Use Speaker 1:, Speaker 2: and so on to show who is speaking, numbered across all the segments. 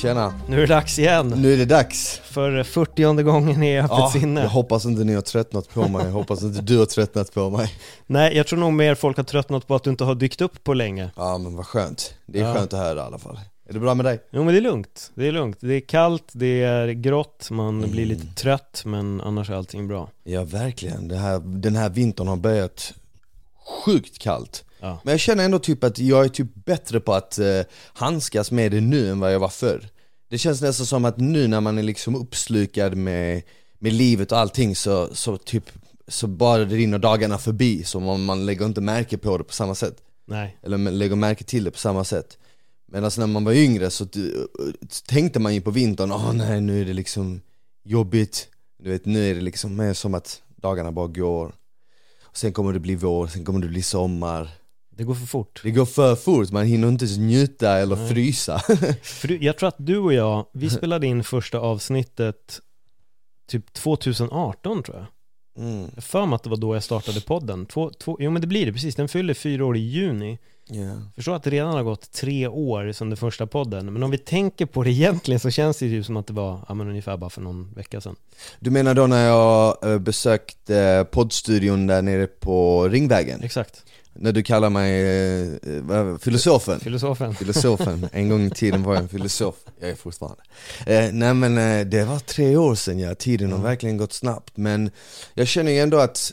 Speaker 1: Tjena,
Speaker 2: Nu är det dags igen.
Speaker 1: nu är det dags.
Speaker 2: För 40 gången i Öppet
Speaker 1: Ja,
Speaker 2: sinne.
Speaker 1: jag hoppas inte ni har tröttnat på mig, jag hoppas inte du har tröttnat på mig.
Speaker 2: Nej, jag tror nog mer folk har tröttnat på att du inte har dykt upp på länge.
Speaker 1: Ja men vad skönt, det är
Speaker 2: Ja.
Speaker 1: skönt att höra i alla fall. Är det bra med dig?
Speaker 2: Jo men det är lugnt, det är lugnt. Det är kallt, det är grått, man
Speaker 1: Mm.
Speaker 2: blir lite trött men annars är allting bra.
Speaker 1: Ja verkligen, här, den här vintern har börjat sjukt kallt.
Speaker 2: Ja.
Speaker 1: Men jag känner ändå typ att jag är typ bättre på att eh, handskas med det nu än vad jag var förr. Det känns nästan som att nu när man är liksom uppslukad med, med livet och allting så, så typ så bara rinner dagarna förbi, så man, man lägger inte märke på det på samma sätt.
Speaker 2: Nej.
Speaker 1: eller lägger märke till det på samma sätt Medan när man var yngre så tänkte man ju på vintern, åh nej nu är det liksom jobbigt Du vet nu är det liksom mer som att dagarna bara går och Sen kommer det bli vår, sen kommer det bli sommar
Speaker 2: Det går för fort.
Speaker 1: Det går för fort, man hinner inte njuta eller frysa
Speaker 2: För du, jag tror att du och jag, vi spelade in första avsnittet typ 2018 tror jag.
Speaker 1: mm.
Speaker 2: Jag för mig att det var då jag startade podden. Två, två, jo men det blir det, precis. Den fyller fyra år i juni.
Speaker 1: yeah.
Speaker 2: Förstår att det redan har gått tre år sedan den första podden. Men om vi tänker på det egentligen så känns det ju som att det var, ja men ungefär bara för någon vecka sedan.
Speaker 1: Du menar då när jag eh, besökte poddstudion där nere på Ringvägen?
Speaker 2: Exakt.
Speaker 1: När du kallar mig eh, filosofen?
Speaker 2: Filosofen.
Speaker 1: Filosofen, en gång i tiden var jag en filosof, jag är fortfarande. Eh, Nej men eh, det var tre år sedan ja, tiden har verkligen gått snabbt. Men jag känner ju ändå att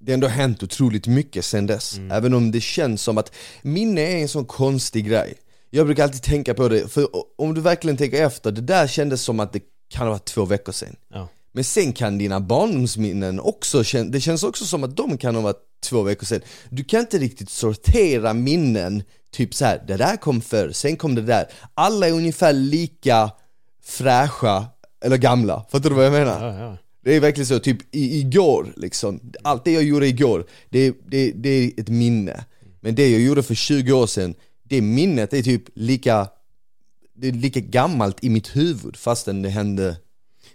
Speaker 1: det har ändå hänt otroligt mycket sedan dess. Även om det känns som att minne är en sån konstig grej. Jag brukar alltid tänka på det, för om du verkligen tänker efter, det där kändes som att det kan ha varit två veckor sedan.
Speaker 2: Ja.
Speaker 1: Men sen kan dina barndomsminnen också, det känns också som att de kan ha varit två veckor sedan Du kan inte riktigt sortera minnen, typ så här, det där kom förr, sen kom det där. Alla är ungefär lika fräscha, eller gamla, fattar du vad jag menar?
Speaker 2: Ja, ja.
Speaker 1: Det är verkligen så, typ i, igår liksom, allt det jag gjorde igår, det, det, det är ett minne. Men det jag gjorde för 20 år sedan, det minnet är typ lika, det är lika gammalt i mitt huvud fastän det hände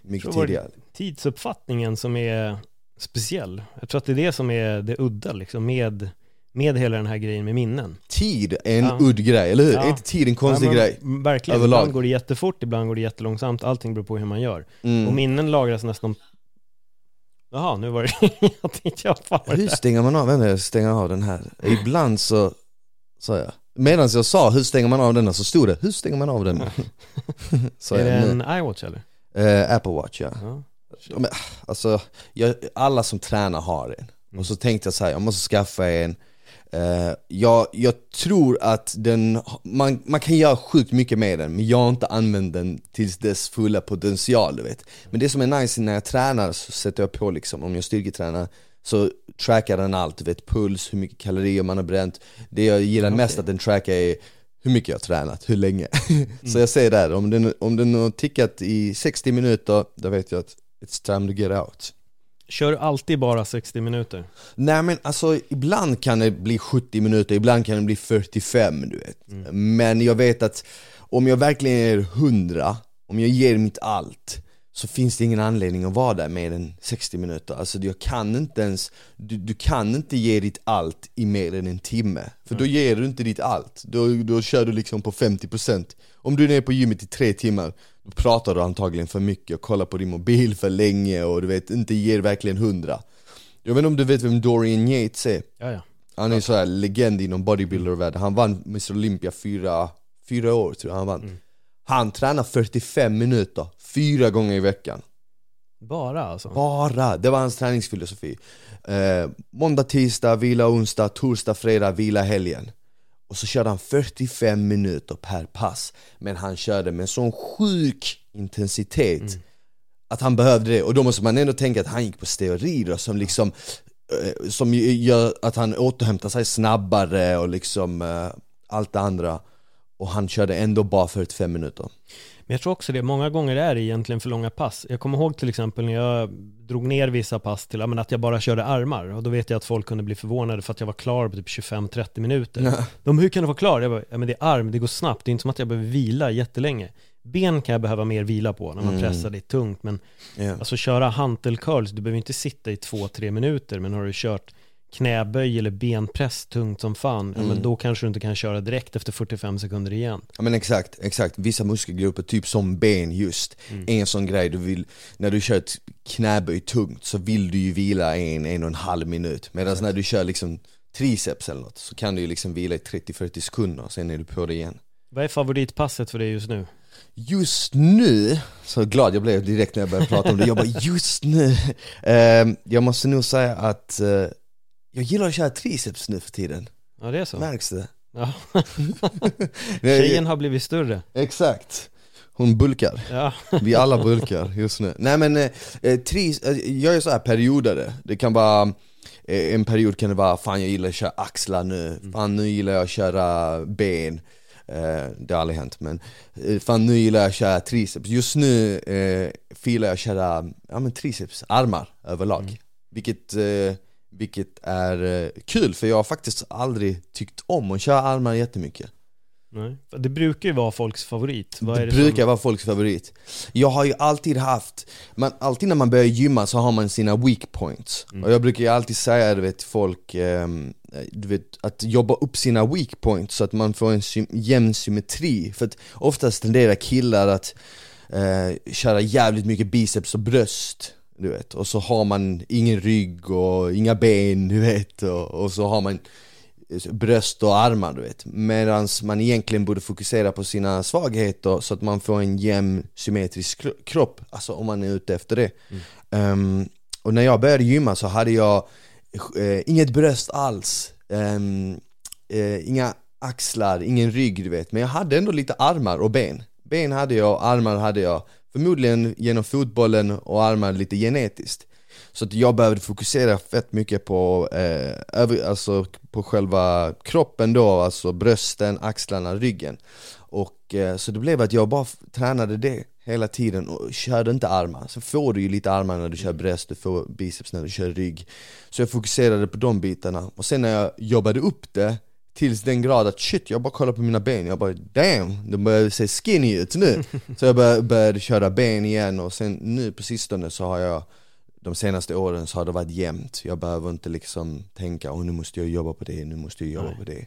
Speaker 1: mycket tidigare
Speaker 2: Tidsuppfattningen som är speciell. Jag tror att det är det som är det udda liksom med, med hela den här grejen med minnen.
Speaker 1: Tid är en
Speaker 2: Ja.
Speaker 1: udd grej, eller hur?
Speaker 2: Ja.
Speaker 1: Är inte tid en konstig
Speaker 2: Ja,
Speaker 1: grej?
Speaker 2: Verkligen,
Speaker 1: Överlag.
Speaker 2: ibland går det jättefort, ibland går det jättelångsamt, allting beror på hur man gör.
Speaker 1: Mm.
Speaker 2: Och minnen lagras nästan Jaha, nu var det, jag tänkte jag var
Speaker 1: Hur stänger man av, vänta jag stänger av den här Ibland så, sa jag Medan jag sa hur stänger man av den så stod det hur stänger man av den?
Speaker 2: Är det en iWatch eller?
Speaker 1: Eh, Apple Watch ja.
Speaker 2: Ja.
Speaker 1: Men, alltså, jag, alla som tränar har en. Och så tänkte jag så här, jag måste skaffa en. Eh, jag, jag tror att den, man, man kan göra sjukt mycket med den, men jag har inte använt den till dess fulla potential du vet. Men det som är nice när jag tränar så sätter jag på liksom, om jag styrketränar så trackar den allt, du vet puls, hur mycket kalorier man har bränt. Det jag gillar mest att den trackar är hur mycket jag har tränat, hur länge. så jag säger där, om den, om den har tickat i 60 minuter, då vet jag att it's time to get out.
Speaker 2: Kör du alltid bara 60 minuter?
Speaker 1: Nej men alltså ibland kan det bli 70 minuter, ibland kan det bli 45 du vet. Men jag vet att om jag verkligen är 100, om jag ger mitt allt Så finns det ingen anledning att vara där mer än 60 minuter. Alltså jag kan inte ens, du, du kan inte ge ditt allt i mer än en timme. För då ger du inte ditt allt, då, då kör du liksom på 50% Om du är nere på gymmet i tre timmar pratar du antagligen för mycket och kollar på din mobil för länge och du vet, inte ger verkligen 100 jag vet inte om du vet vem Dorian Yates är?
Speaker 2: Ja, ja.
Speaker 1: Han är så här legend inom bodybuilder-världen, han vann Mr Olympia fyra, fyra år tror jag han vann Han tränar 45 minuter, fyra gånger i veckan
Speaker 2: Bara alltså?
Speaker 1: Bara, det var hans träningsfilosofi. Eh, måndag, tisdag, vila onsdag, torsdag, fredag, vila helgen. Och så körde han 45 minuter per pass. Men han körde med sån sjuk intensitet mm. att han behövde det. Och då måste man ändå tänka att han gick på steroider som liksom eh, som gör att han återhämtar sig snabbare och liksom eh, allt det andra. Och han körde ändå bara 45 minuter.
Speaker 2: Men jag tror också det, många gånger är det egentligen för långa pass. Jag kommer ihåg till exempel när jag drog ner vissa pass till att jag bara körde armar. Och då vet jag att folk kunde bli förvånade för att jag var klar på typ 25-30 minuter. Ja. De, hur kan du vara klar? Jag bara, ja men det är arm, det går snabbt. Det är inte som att jag behöver vila jättelänge. Ben kan jag behöva mer vila på när man mm. pressar det tungt. Men yeah. alltså köra hantelcurls, du behöver inte sitta i 2-3 minuter. Men har du kört knäböj eller benpress tungt som fan, mm. men mm. då kanske du inte kan köra direkt efter 45 sekunder igen.
Speaker 1: Ja men exakt, exakt. Vissa muskelgrupper, typ som ben just, mm. en sån grej du vill, när du kör ett knäböj tungt så vill du ju vila en, en och en halv minut. Medan när du kör liksom triceps eller något så kan du ju liksom vila i 30-40 sekunder, sen är du på det igen.
Speaker 2: Vad är favoritpasset för dig just nu?
Speaker 1: Just nu, så glad jag blev direkt när jag började prata om det, jag bara just nu, uh, jag måste nog säga att uh, jag gillar att köra triceps nu för tiden.
Speaker 2: Ja det är så?
Speaker 1: Märks det?
Speaker 2: Ja. Tjejen har blivit större.
Speaker 1: Exakt. Hon bulkar, ja. vi alla bulkar just nu. Nej men, eh, eh tris, eh, jag är så här periodare, det kan vara eh, En period kan det vara, fan jag gillar att köra axlar nu, mm. fan nu gillar jag att köra ben. Det har aldrig hänt men, fan nu gillar jag att köra triceps. Just nu eh, filar jag att köra, ja men triceps, armar överlag. Mm. Vilket eh, vilket är eh, kul för jag har faktiskt aldrig tyckt om att köra armar jättemycket.
Speaker 2: Nej. Det brukar ju vara folks favorit.
Speaker 1: Vad Det, det brukar som... vara folks favorit. Jag har ju alltid haft, man, alltid när man börjar gymma så har man sina weak points. Mm. Och jag brukar ju alltid säga du vet, folk, eh, du vet, att jobba upp sina weak points så att man får en sy jämn symmetri. För att oftast tenderar killar att eh, köra jävligt mycket biceps och bröst du vet, och så har man ingen rygg och inga ben, du vet, och, och så har man bröst och armar, du vet. Medan man egentligen borde fokusera på sina svagheter så att man får en jämn symmetrisk kropp, alltså om man är ute efter det. Mm. Um, och när jag började gymma så hade jag uh, inget bröst alls, um, uh, inga axlar, ingen rygg, du vet. Men jag hade ändå lite armar och ben. Ben hade jag, armar hade jag Förmodligen genom fotbollen och armar lite genetiskt. Så att jag behövde fokusera fett mycket på, eh, över, alltså på själva kroppen då, alltså brösten, axlarna, ryggen. Och eh, så det blev att jag bara tränade det hela tiden och körde inte armar. Sen får du ju lite armar när du kör bröst, du får biceps när du kör rygg. Så jag fokuserade på de bitarna, och sen när jag jobbade upp det Tills den grad att shit, jag bara kollar på mina ben, jag bara damn, de börjar se skinny ut nu. Så jag började, började köra ben igen och sen nu på sistone så har jag De senaste åren så har det varit jämnt, jag behöver inte liksom tänka oh, nu måste jag jobba på det, nu måste jag jobba Nej. på det.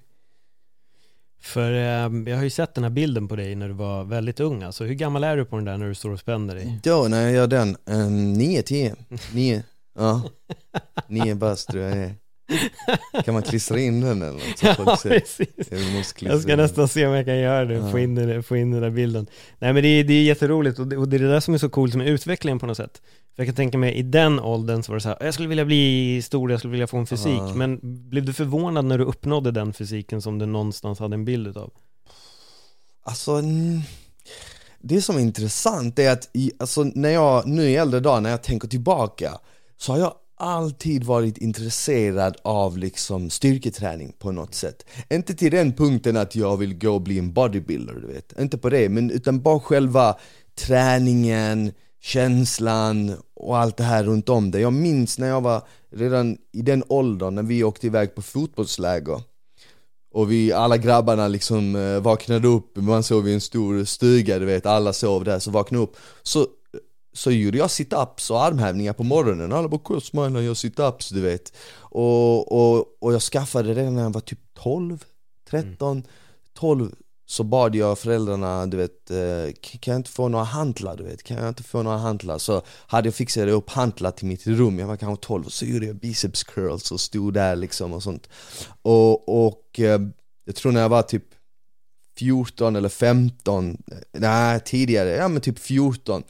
Speaker 2: För eh, jag har ju sett den här bilden på dig när du var väldigt ung alltså, hur gammal är du på den där när du står och spänner dig?
Speaker 1: Då när jag gör den, um, 9, 10, 9, ja. 9 bast tror jag är kan man klistra in den eller något? Så
Speaker 2: ja, precis. Jag ska nästan se om jag kan göra det, ja. få, in den, få in den där bilden. Nej men det är, det är jätteroligt och det, och det är det där som är så coolt med utvecklingen på något sätt. För jag kan tänka mig, i den åldern så var det så här, jag skulle vilja bli stor, jag skulle vilja få en fysik. Ja. Men blev du förvånad när du uppnådde den fysiken som du någonstans hade en bild utav?
Speaker 1: Alltså, det som är intressant är att, i, alltså när jag, nu i äldre dagar, när jag tänker tillbaka, så har jag alltid varit intresserad av liksom styrketräning på något sätt. Inte till den punkten att jag vill gå och bli en bodybuilder, du vet. Inte på det, men utan bara själva träningen, känslan och allt det här runt om det. Jag minns när jag var redan i den åldern när vi åkte iväg på fotbollsläger och vi, alla grabbarna liksom eh, vaknade upp, man sov i en stor stuga du vet, alla sov där, så vaknade upp Så så gjorde jag sit-ups och armhävningar på morgonen, alla bara 'Kolla smilar, jag sit-ups' du vet och, och, och jag skaffade det när jag var typ 12, 13, mm. 12 så bad jag föräldrarna, du vet, eh, kan jag inte få några hantlar du vet? Kan jag inte få några hantlar? Så hade jag fixat upp hantlar till mitt rum, jag var kanske 12, och så gjorde jag biceps curls och stod där liksom och sånt Och, och eh, jag tror när jag var typ 14 eller 15, eh, nej tidigare, ja men typ 14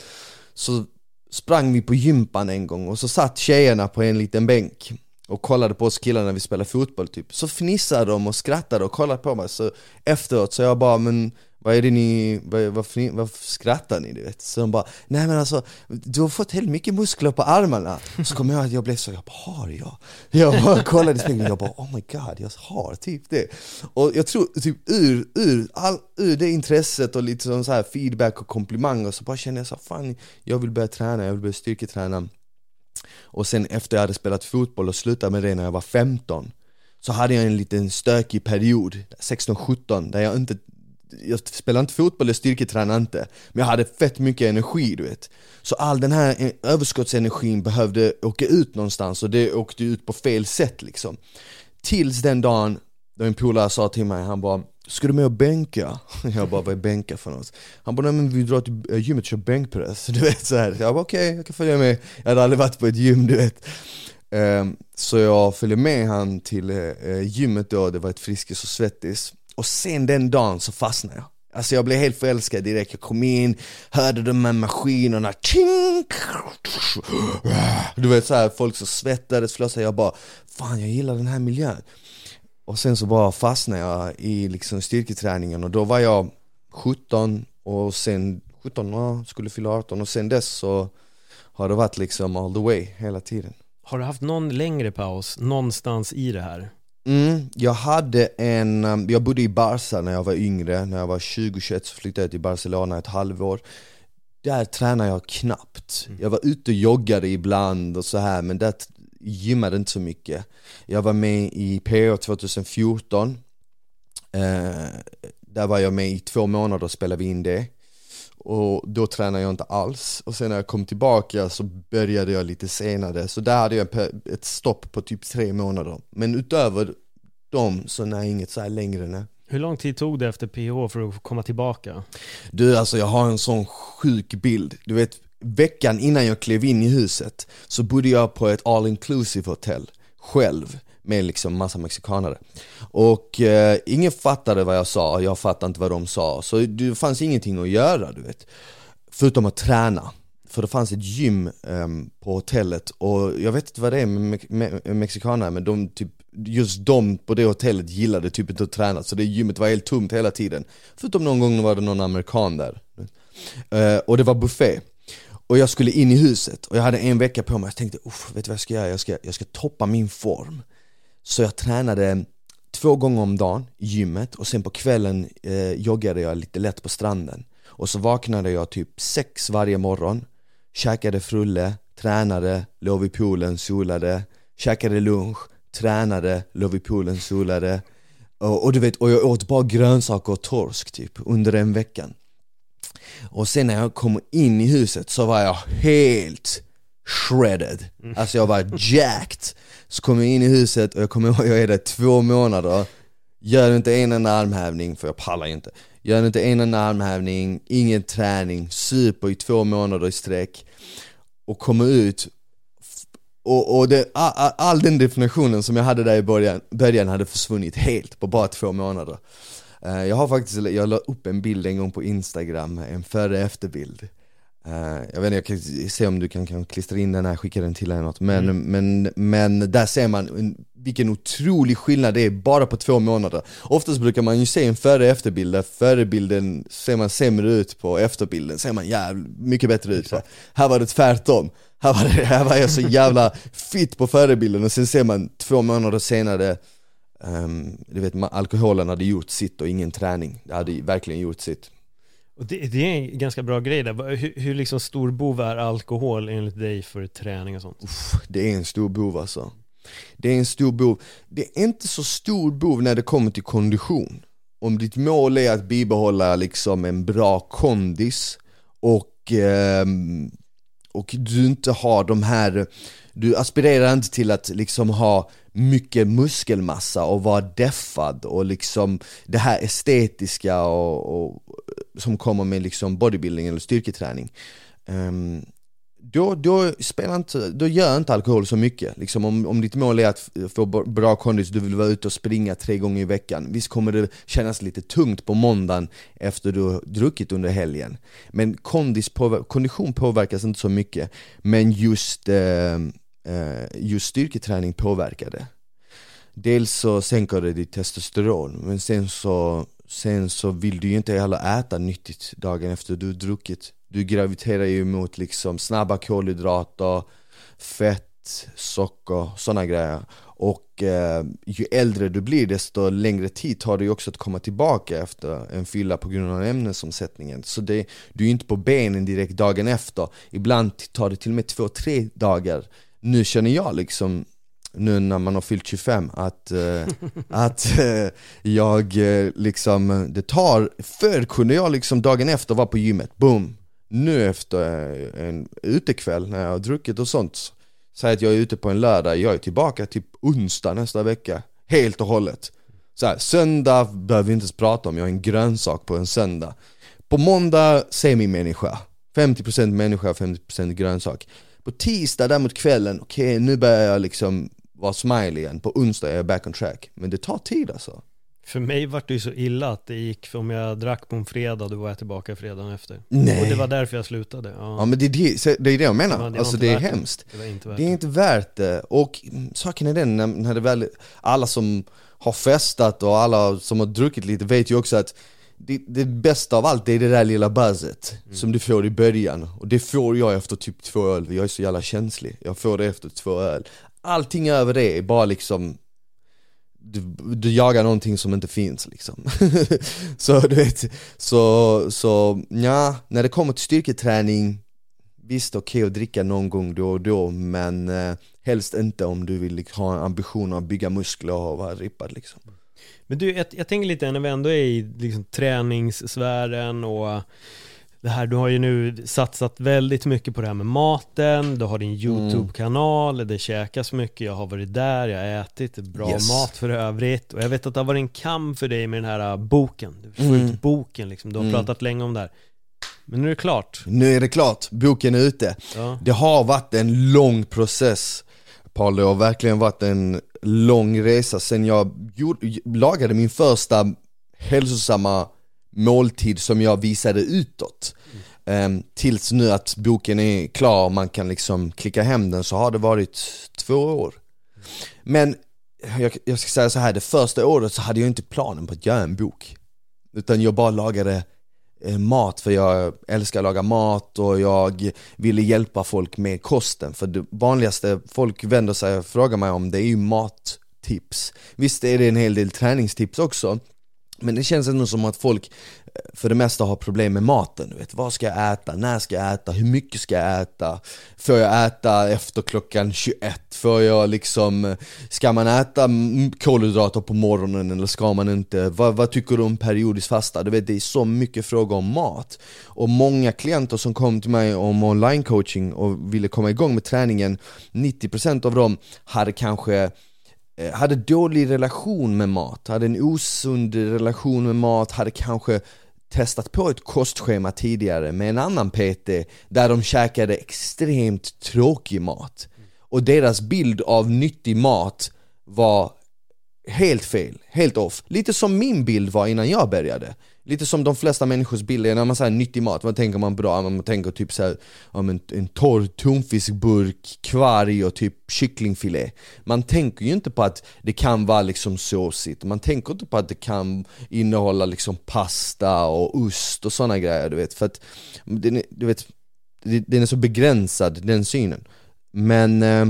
Speaker 1: så sprang vi på gympan en gång och så satt tjejerna på en liten bänk och kollade på oss killar när vi spelade fotboll typ. Så fnissade de och skrattade och kollade på mig. Så efteråt så jag bara men vad är det ni, vad, varför, varför skrattar ni? Du vet? Så de bara, nej men alltså, du har fått helt mycket muskler på armarna Så kommer jag att jag blev så, jag bara, har jag? Jag bara kollade i spegeln och jag bara, oh my god, jag har typ det Och jag tror, typ ur, ur, all, ur det intresset och lite sån så här feedback och komplimanger så bara kände jag så fan, jag vill börja träna, jag vill börja styrketräna Och sen efter jag hade spelat fotboll och slutat med det när jag var 15 så hade jag en liten stökig period, 16-17, där jag inte jag spelade inte fotboll, jag styrketränade inte. Men jag hade fett mycket energi du vet. Så all den här e- överskottsenergin behövde åka ut någonstans och det åkte ut på fel sätt liksom. Tills den dagen då en polare sa till mig, han bara Ska du med och bänka? Jag bara, vad är bänka för något? Han bara, nej men vi drar till eh, gymmet och kör bänkpress. Du vet så här. Jag bara okej, okay, jag kan följa med. Jag hade aldrig varit på ett gym du vet. Ehm, så jag följde med han till eh, gymmet då, det var ett Friskis och Svettis och sen den dagen så fastnade jag. Alltså jag blev helt förälskad direkt, jag kom in, hörde de här maskinerna, tjink! Du vet såhär, folk som svettades, flösade, jag bara Fan jag gillar den här miljön. Och sen så bara fastnade jag i liksom styrketräningen och då var jag 17 och sen 17, ja, skulle fylla 18 och sen dess så har det varit liksom all the way hela tiden.
Speaker 2: Har du haft någon längre paus någonstans i det här?
Speaker 1: Mm, jag hade en, um, jag bodde i Barca när jag var yngre, när jag var 20-21 så flyttade jag till Barcelona ett halvår. Där tränade jag knappt, mm. jag var ute och joggade ibland och så här men där gymmade inte så mycket. Jag var med i PO 2014 eh, Där var jag med i två månader och spelade vi in det och då tränade jag inte alls. Och sen när jag kom tillbaka så började jag lite senare. Så där hade jag ett stopp på typ tre månader. Men utöver dem så nej inget så här längre nej.
Speaker 2: Hur lång tid tog det efter PH för att komma tillbaka?
Speaker 1: Du alltså jag har en sån sjuk bild, du vet veckan innan jag klev in i huset så bodde jag på ett all inclusive hotell själv med liksom massa mexikanare. Och eh, ingen fattade vad jag sa, jag fattade inte vad de sa. Så det fanns ingenting att göra du vet. Förutom att träna. För det fanns ett gym eh, på hotellet. Och jag vet inte vad det är med, me med mexikanare men de typ Just de på det hotellet gillade typ inte att träna. Så det gymmet var helt tomt hela tiden. Förutom någon gång var det någon amerikan där. Eh, Och det var buffé. Och jag skulle in i huset. Och jag hade en vecka på mig, jag tänkte vet du vad jag ska göra? Jag ska, jag ska toppa min form så jag tränade två gånger om dagen i gymmet och sen på kvällen eh, joggade jag lite lätt på stranden. Och så vaknade jag typ sex varje morgon Käkade frulle, tränade, låg vid poolen, solade Käkade lunch, tränade, låg vid poolen, solade. Och, och, du vet, och jag åt bara grönsaker och torsk typ under en veckan Och sen när jag kom in i huset så var jag helt shredded. Alltså jag var jacked så kom jag in i huset och jag kommer ihåg, jag är där två månader. Gör inte en enda armhävning, för jag pallar inte. Gör inte en enda armhävning, ingen träning, super i två månader i sträck. Och kommer ut och, och det, all, all, den definitionen som jag hade där i början, början hade försvunnit helt på bara två månader. Eh, jag har faktiskt, jag la upp en bild en gång på instagram, en före efterbild. bild jag vet inte, jag kan se om du kan, kan klistra in den här, skicka den till eller något. Men, mm. men, men där ser man vilken otrolig skillnad det är bara på två månader. Oftast brukar man ju se en före och efterbild, där förebilden ser man sämre ut på, efterbilden ser man jävligt mycket bättre ut så. Här var det tvärtom, här var, det, här var jag så jävla fit på förebilden och sen ser man två månader senare um, Du vet, alkoholen hade gjort sitt och ingen träning, det hade verkligen gjort sitt
Speaker 2: och det, det, är en ganska bra grej där. Hur, hur liksom stor bov är alkohol enligt dig för träning och sånt?
Speaker 1: Uff, det är en stor bov alltså. Det är en stor bov. Det är inte så stor bov när det kommer till kondition. Om ditt mål är att bibehålla liksom en bra kondis och, eh, och du inte har de här du aspirerar inte till att liksom ha mycket muskelmassa och vara deffad och liksom det här estetiska och, och som kommer med liksom bodybuilding eller styrketräning um, då, då, spelar inte, då gör inte alkohol så mycket. Liksom om, om ditt mål är att få bra kondis, du vill vara ute och springa tre gånger i veckan. Visst kommer det kännas lite tungt på måndagen efter du har druckit under helgen. Men kondis påver kondition påverkas inte så mycket. Men just, ehm, eh, just styrketräning påverkar det. Dels så sänker det ditt testosteron, men sen så, sen så vill du ju inte heller äta nyttigt dagen efter du druckit. Du graviterar ju mot liksom snabba kolhydrater, fett, socker, sådana grejer. Och eh, ju äldre du blir desto längre tid tar det ju också att komma tillbaka efter en fylla på grund av ämnesomsättningen. Så det, du är ju inte på benen direkt dagen efter, ibland tar det till och med två, tre dagar. Nu känner jag liksom nu när man har fyllt 25 att, eh, att eh, jag eh, liksom, det tar, förr kunde jag liksom dagen efter vara på gymmet, boom, nu efter eh, en utekväll när jag har druckit och sånt Säg att jag är ute på en lördag, jag är tillbaka typ onsdag nästa vecka Helt och hållet. Så här, Söndag behöver vi inte ens prata om, jag är en grönsak på en söndag. På måndag, semi-människa 50% människa, 50% grönsak. På tisdag däremot kvällen, okej okay, nu börjar jag liksom vara smile igen På onsdag är jag back on track Men det tar tid alltså
Speaker 2: för mig var det ju så illa att det gick, för om jag drack på en fredag, då var jag tillbaka fredagen efter.
Speaker 1: Nej.
Speaker 2: Och det var därför jag slutade.
Speaker 1: Ja, ja men det är det, det, är det jag menar, det var, det alltså det är hemskt. Det, det, är inte värt det. Och saken är den, när, när det väl, alla som har festat och alla som har druckit lite vet ju också att det, det bästa av allt är det där lilla buzzet mm. som du får i början Och det får jag efter typ två öl, jag är så jävla känslig Jag får det efter två öl Allting över det är bara liksom du, du jagar någonting som inte finns liksom. Så du vet, så, så ja, när det kommer till styrketräning Visst okej okay att dricka någon gång då och då men eh, helst inte om du vill liksom, ha en ambition att bygga muskler och vara rippad liksom.
Speaker 2: Men du, jag, jag tänker lite när vi ändå är i liksom, träningssfären och det här, du har ju nu satsat väldigt mycket på det här med maten, du har din mm. YouTube-kanal, det käkas mycket, jag har varit där, jag har ätit, bra yes. mat för övrigt och jag vet att det har varit en kamp för dig med den här äh, boken, du har mm. boken liksom, du har mm. pratat länge om det här Men nu är det klart
Speaker 1: Nu är det klart, boken är ute ja. Det har varit en lång process Paul, det har verkligen varit en lång resa sen jag gjorde, lagade min första hälsosamma måltid som jag visade utåt. Mm. tills nu att boken är klar och man kan liksom klicka hem den så har det varit två år. Men jag, jag ska säga så här, det första året så hade jag inte planen på att göra en bok. Utan jag bara lagade eh, mat för jag älskar att laga mat och jag ville hjälpa folk med kosten. För det vanligaste folk vänder sig och frågar mig om det är ju mattips. Visst är det en hel del träningstips också men det känns ändå som att folk eh, för det mesta har problem med maten, du vet, vad ska jag äta, när ska jag äta, hur mycket ska jag äta? Får jag äta efter klockan 21? Får jag liksom, ska man äta kolhydrater på morgonen eller ska man inte? Vad, vad tycker du om periodisk fasta? Du vet, det är så mycket frågor om mat Och många klienter som kom till mig om online coaching och ville komma igång med träningen 90% av dem hade kanske Eh, hade dålig relation med mat, hade en osund relation med mat, hade kanske testat på ett kostschema tidigare med en annan PT där de käkade extremt tråkig mat. Och deras bild av nyttig mat var helt fel, helt off. Lite som min bild var innan jag började. Lite som de flesta människors bilder, när man säger nyttig mat, vad tänker man bra? Man tänker typ såhär, om en, en torr tonfiskburk, kvarg och typ kycklingfilé. Man tänker ju inte på att det kan vara liksom såsigt, man tänker inte på att det kan innehålla liksom pasta och ost och sådana grejer du vet. För att, den, du vet, den är så begränsad, den synen. Men eh,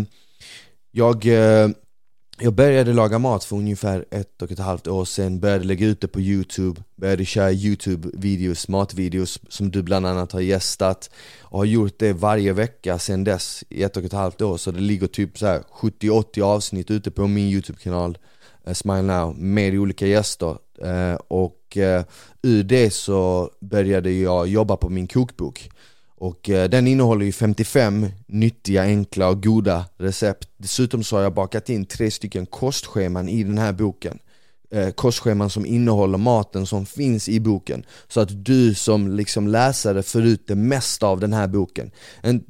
Speaker 1: jag eh, jag började laga mat för ungefär ett och ett halvt år sedan, började lägga ut det på youtube Började köra youtube-videos, matvideos som du bland annat har gästat. Och har gjort det varje vecka sedan dess i ett och ett halvt år. Så det ligger typ 70-80 avsnitt ute på min youtube-kanal eh, Smile Now med olika gäster. Eh, och eh, ur det så började jag jobba på min kokbok och eh, den innehåller ju 55 nyttiga, enkla och goda recept. Dessutom så har jag bakat in tre stycken kostscheman i den här boken. Eh, kostscheman som innehåller maten som finns i boken. Så att du som liksom läsare får ut det mesta av den här boken. En,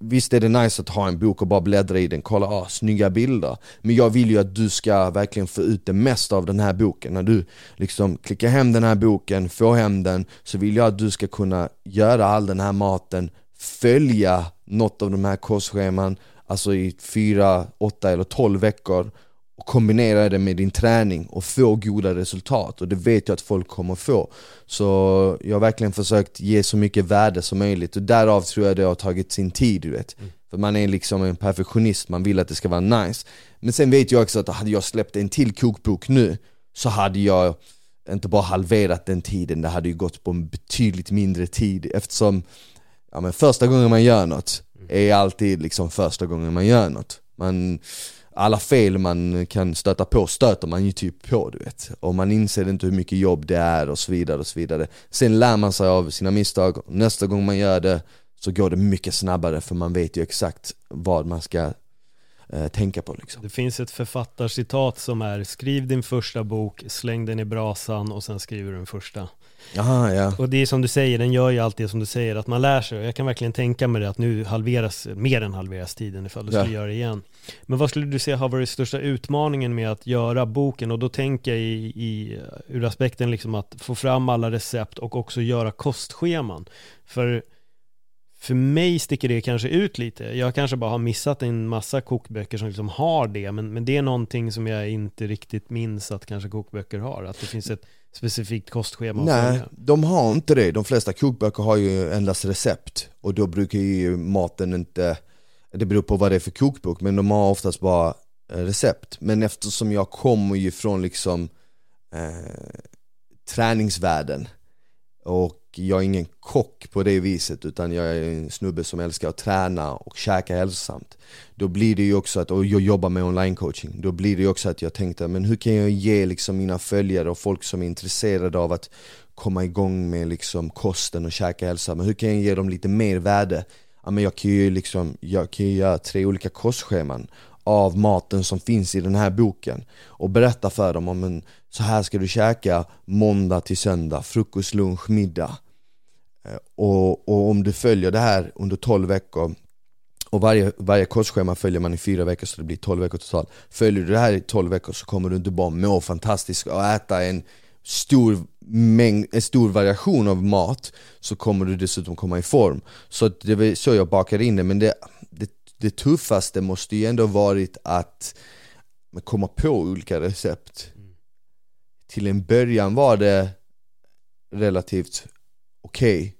Speaker 1: visst är det nice att ha en bok och bara bläddra i den, kolla, ah, snygga bilder. Men jag vill ju att du ska verkligen få ut det mesta av den här boken. När du liksom klickar hem den här boken, får hem den Så vill jag att du ska kunna göra all den här maten Följa något av de här kostscheman Alltså i fyra, åtta eller tolv veckor och kombinera det med din träning och få goda resultat. Och det vet jag att folk kommer få. Så jag har verkligen försökt ge så mycket värde som möjligt. Och därav tror jag det har tagit sin tid du vet. Mm. För man är liksom en perfektionist, man vill att det ska vara nice. Men sen vet jag också att hade jag släppt en till kokbok nu så hade jag inte bara halverat den tiden, det hade ju gått på en betydligt mindre tid. Eftersom ja, men första gången man gör något mm. är alltid liksom första gången man gör något. Man, alla fel man kan stöta på stöter man ju typ på du vet. Och man inser inte hur mycket jobb det är och så vidare och så vidare. Sen lär man sig av sina misstag, nästa gång man gör det så går det mycket snabbare för man vet ju exakt vad man ska eh, tänka på liksom.
Speaker 2: Det finns ett författarcitat som är Skriv din första bok, släng den i brasan och sen skriver du den första
Speaker 1: Aha, ja.
Speaker 2: Och det är som du säger, den gör ju alltid som du säger, att man lär sig. Jag kan verkligen tänka mig det, att nu halveras, mer än halveras tiden ifall du ja. skulle göra det igen. Men vad skulle du säga har varit största utmaningen med att göra boken? Och då tänker jag i, i, ur aspekten liksom att få fram alla recept och också göra kostscheman. För för mig sticker det kanske ut lite. Jag kanske bara har missat en massa kokböcker som liksom har det, men, men det är någonting som jag inte riktigt minns att kanske kokböcker har. Att det finns ett specifikt kostschema
Speaker 1: Nej, de har inte det. De flesta kokböcker har ju endast recept och då brukar ju maten inte, det beror på vad det är för kokbok, men de har oftast bara eh, recept. Men eftersom jag kommer ju från liksom eh, träningsvärlden och jag är ingen kock på det viset utan jag är en snubbe som älskar att träna och käka hälsosamt Då blir det ju också att, och jag jobbar med online coaching Då blir det ju också att jag tänkte, men hur kan jag ge liksom mina följare och folk som är intresserade av att komma igång med liksom kosten och käka hälsa, men hur kan jag ge dem lite mer värde? Ja, men jag kan ju liksom, jag kan ju göra tre olika kostscheman av maten som finns i den här boken och berätta för dem om en, så här ska du käka måndag till söndag, frukost, lunch, middag och, och, om du följer det här under 12 veckor och varje, varje kostschema följer man i fyra veckor så det blir 12 veckor totalt. Följer du det här i 12 veckor så kommer du inte bara må fantastiskt och äta en stor mängd, en stor variation av mat Så kommer du dessutom komma i form. Så det var så jag bakade in det, men det, det, det tuffaste måste ju ändå varit att komma på olika recept. Till en början var det relativt okej okay.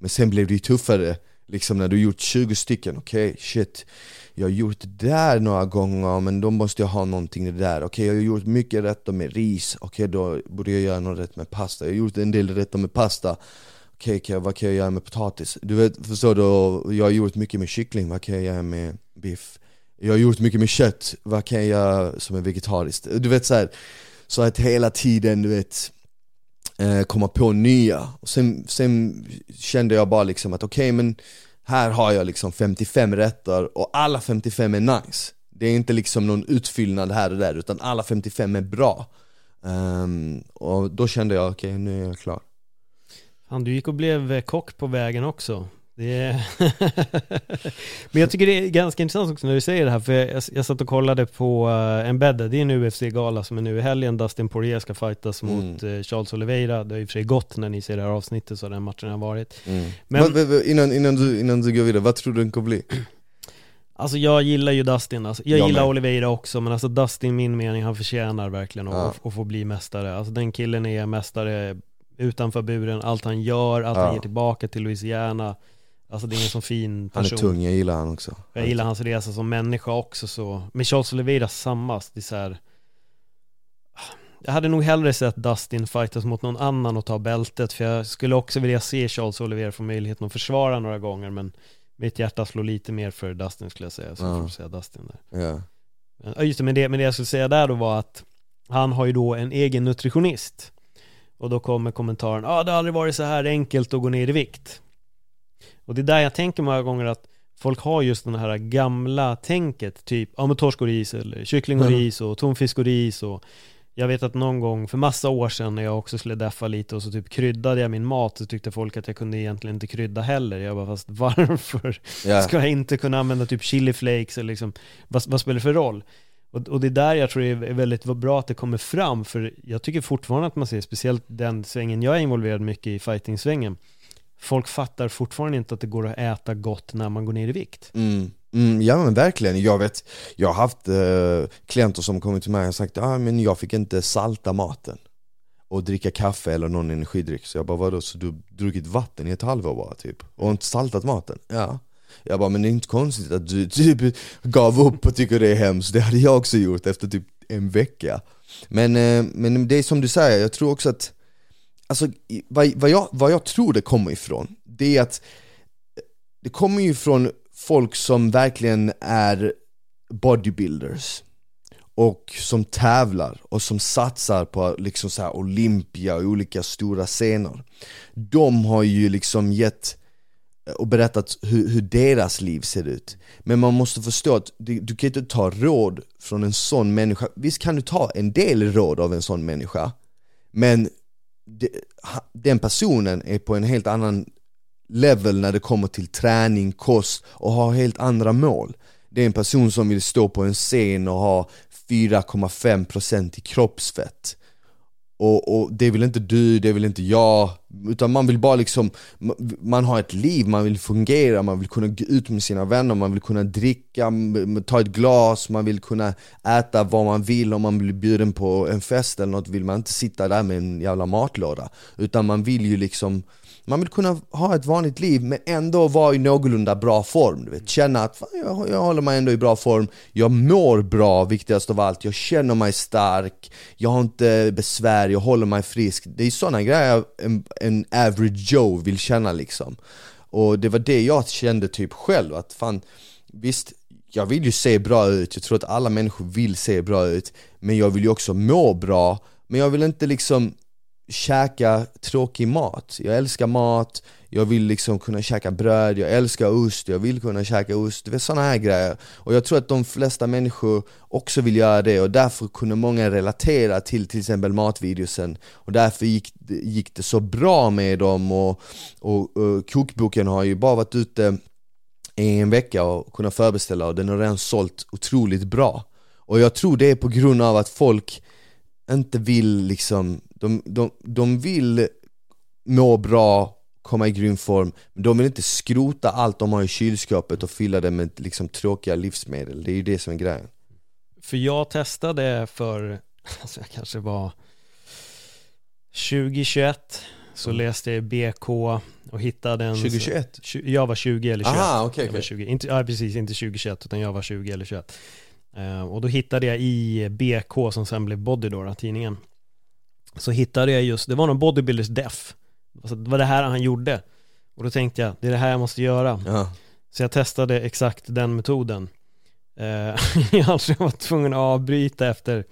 Speaker 1: Men sen blev det ju tuffare, liksom när du gjort 20 stycken, okej okay, shit Jag har gjort det där några gånger, men då måste jag ha någonting det där Okej okay, jag har gjort mycket rätter med ris, okej då borde jag göra något rätt med pasta Jag har gjort en del rätter med pasta Okej, okay, vad kan jag göra med potatis? Du vet, förstår du? Jag har gjort mycket med kyckling, vad kan jag göra med biff? Jag har gjort mycket med kött, vad kan jag göra som är vegetariskt? Du vet så här, så att hela tiden, du vet Eh, komma på nya. Och sen, sen kände jag bara liksom att okej okay, men här har jag liksom 55 rätter och alla 55 är nice. Det är inte liksom någon utfyllnad här och där utan alla 55 är bra. Um, och då kände jag okej okay, nu är jag klar.
Speaker 2: Fan, du gick och blev kock på vägen också. Det Men jag tycker det är ganska intressant också när du säger det här, för jag, jag satt och kollade på uh, Embedded, det är en UFC-gala som är nu i helgen, Dustin Poirier ska fightas mm. mot uh, Charles Oliveira, det har i och för sig gått när ni ser det här avsnittet så den matchen har varit. Mm.
Speaker 1: Men, men, innan, innan, du, innan du går vidare, vad tror du den kommer bli?
Speaker 2: Alltså jag gillar ju Dustin, alltså, jag, jag gillar med. Oliveira också men alltså Dustin, min mening, han förtjänar verkligen att, ja. att få bli mästare. Alltså den killen är mästare utanför buren, allt han gör, allt ja. han ger tillbaka till Louisiana Alltså det är en sån fin person
Speaker 1: Han är tung, jag gillar han också.
Speaker 2: Jag gillar hans resa som människa också så Med Charles Oliveira samma, det är så här, Jag hade nog hellre sett Dustin fightas mot någon annan och ta bältet För jag skulle också vilja se Charles Oliveira få möjligheten att försvara några gånger Men mitt hjärta slår lite mer för Dustin skulle jag säga Så ja. får säga Dustin där.
Speaker 1: Ja.
Speaker 2: Men, Just det, men det, men det jag skulle säga där då var att Han har ju då en egen nutritionist. Och då kommer kommentaren, ja ah, det har aldrig varit så här enkelt att gå ner i vikt och det är där jag tänker många gånger att folk har just den här gamla tänket, typ ja men torsk och ris eller kyckling och mm. ris och tonfisk och ris och jag vet att någon gång för massa år sedan när jag också skulle deffa lite och så typ kryddade jag min mat så tyckte folk att jag kunde egentligen inte krydda heller. Jag bara fast varför yeah. ska jag inte kunna använda typ chili flakes eller liksom, vad, vad spelar det för roll? Och, och det är där jag tror det är väldigt bra att det kommer fram för jag tycker fortfarande att man ser, speciellt den svängen jag är involverad mycket i, fighting-svängen Folk fattar fortfarande inte att det går att äta gott när man går ner i vikt.
Speaker 1: Mm. Mm, ja men verkligen, jag vet, jag har haft eh, klienter som kommit till mig och sagt ah, men jag fick inte salta maten och dricka kaffe eller någon energidryck Så jag bara vadå, så du druckit vatten i ett halvår bara typ? Och inte saltat maten? Ja Jag bara men det är inte konstigt att du typ gav upp och tycker det är hemskt, det hade jag också gjort efter typ en vecka Men, eh, men det är som du säger, jag tror också att Alltså vad, vad, jag, vad jag tror det kommer ifrån, det är att det kommer ju från folk som verkligen är bodybuilders. Och som tävlar och som satsar på liksom så här Olympia och olika stora scener. De har ju liksom gett och berättat hur, hur deras liv ser ut. Men man måste förstå att du, du kan inte ta råd från en sån människa. Visst kan du ta en del råd av en sån människa Men den personen är på en helt annan level när det kommer till träning, kost och har helt andra mål. Det är en person som vill stå på en scen och ha 4,5% i kroppsfett. Och, och, det vill inte du, det vill inte jag, utan man vill bara liksom, man har ett liv, man vill fungera, man vill kunna gå ut med sina vänner, man vill kunna dricka, ta ett glas, man vill kunna äta vad man vill om man blir bjuden på en fest eller något vill man inte sitta där med en jävla matlåda. Utan man vill ju liksom man vill kunna ha ett vanligt liv men ändå vara i någorlunda bra form. Du vet. Känna att fan, jag, jag håller mig ändå i bra form, jag mår bra viktigast av allt, jag känner mig stark, jag har inte besvär, jag håller mig frisk. Det är sådana grejer en, en average Joe vill känna liksom. Och det var det jag kände typ själv, att fan visst jag vill ju se bra ut, jag tror att alla människor vill se bra ut Men jag vill ju också må bra, men jag vill inte liksom käka tråkig mat. Jag älskar mat, jag vill liksom kunna käka bröd, jag älskar ost, jag vill kunna käka ost, det är sådana här grejer. Och jag tror att de flesta människor också vill göra det och därför kunde många relatera till till exempel matvideosen och därför gick, gick det så bra med dem och, och, och kokboken har ju bara varit ute i en vecka och kunnat förbeställa och den har redan sålt otroligt bra. Och jag tror det är på grund av att folk inte vill liksom de, de, de vill må bra, komma i grym form, men de vill inte skrota allt de har i kylskåpet och fylla det med liksom tråkiga livsmedel. Det är ju det som är grejen.
Speaker 2: För jag testade för, alltså jag kanske var 2021 så mm. läste jag BK och hittade en
Speaker 1: 2021?
Speaker 2: Jag var 20 eller 21
Speaker 1: Aha, okay, okay.
Speaker 2: 20, inte, ja, precis, inte 2021 utan jag var 20 eller 21 uh, Och då hittade jag i BK som sen blev Bodydora, tidningen. Så hittade jag just, det var någon bodybuilders def alltså, Det var det här han gjorde. Och då tänkte jag, det är det här jag måste göra. Ja. Så jag testade exakt den metoden. Eh, Jag var tvungen att avbryta efter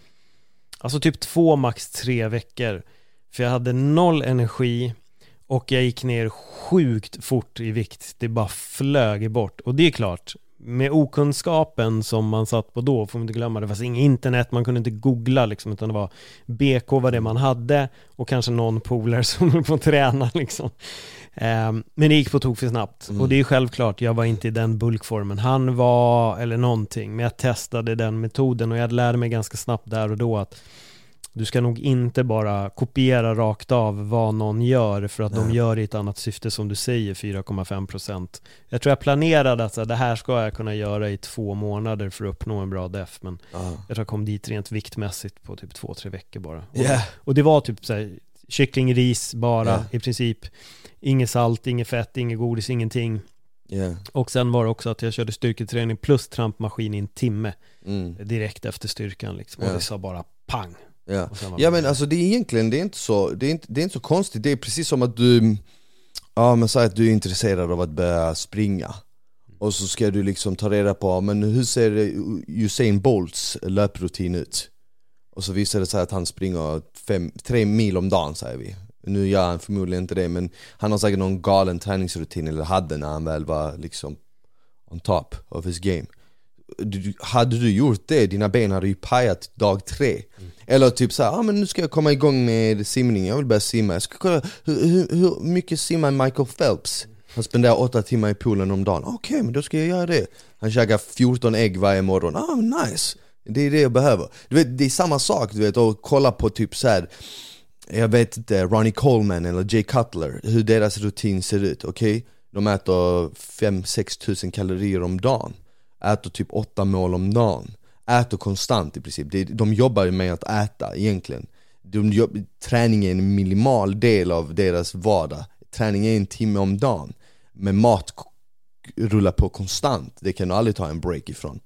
Speaker 2: Alltså typ två, max tre veckor. För jag hade noll energi Och jag gick ner sjukt fort i vikt. Det bara flög bort. Och det är klart med okunskapen som man satt på då, får man inte glömma, det fanns inget internet, man kunde inte googla liksom, utan det var BK var det man hade och kanske någon polare som höll på att träna liksom. Um, men det gick på tok för snabbt. Mm. Och det är självklart, jag var inte i den bulkformen han var, eller någonting, men jag testade den metoden och jag lärde mig ganska snabbt där och då att du ska nog inte bara kopiera rakt av vad någon gör för att Nej. de gör i ett annat syfte som du säger 4,5% Jag tror jag planerade att det här ska jag kunna göra i två månader för att uppnå en bra def men uh. jag tror jag kom dit rent viktmässigt på typ två, tre veckor bara
Speaker 1: yeah.
Speaker 2: och, och, det var typ så här, kyckling, ris bara yeah. i princip Inget salt, inget fett, inget godis, ingenting
Speaker 1: Yeah.
Speaker 2: Och sen var det också att jag körde styrketräning plus trampmaskin i en timme
Speaker 1: mm.
Speaker 2: Direkt efter styrkan liksom, och det sa bara pang
Speaker 1: Ja, ja men alltså det är egentligen, det är inte så, det är inte, det är inte så konstigt, det är precis som att du, ja men säg att du är intresserad av att börja springa. Och så ska du liksom ta reda på, men hur ser Usain Bolts löprutin ut? Och så visar det sig att han springer fem, tre mil om dagen säger vi. Nu gör han förmodligen inte det men han har säkert någon galen träningsrutin eller hade när han väl var liksom on top of his game du, hade du gjort det, dina ben hade ju pajat dag tre mm. Eller typ såhär, ah, men nu ska jag komma igång med simning, jag vill börja simma Jag ska kolla, hur, hur, hur mycket simmar Michael Phelps? Han spenderar åtta timmar i poolen om dagen, okej okay, men då ska jag göra det Han käkar 14 ägg varje morgon, ah nice Det är det jag behöver Du vet, det är samma sak du vet, att kolla på typ såhär jag vet inte, Ronnie Coleman eller Jay Cutler, hur deras rutin ser ut, okej? Okay? De äter 5-6 tusen kalorier om dagen Äter typ 8 mål om dagen. Äter konstant i princip, de jobbar ju med att äta egentligen. De jobb, Träning är en minimal del av deras vardag. Träning är en timme om dagen. Men mat rullar på konstant, det kan du aldrig ta en break ifrån.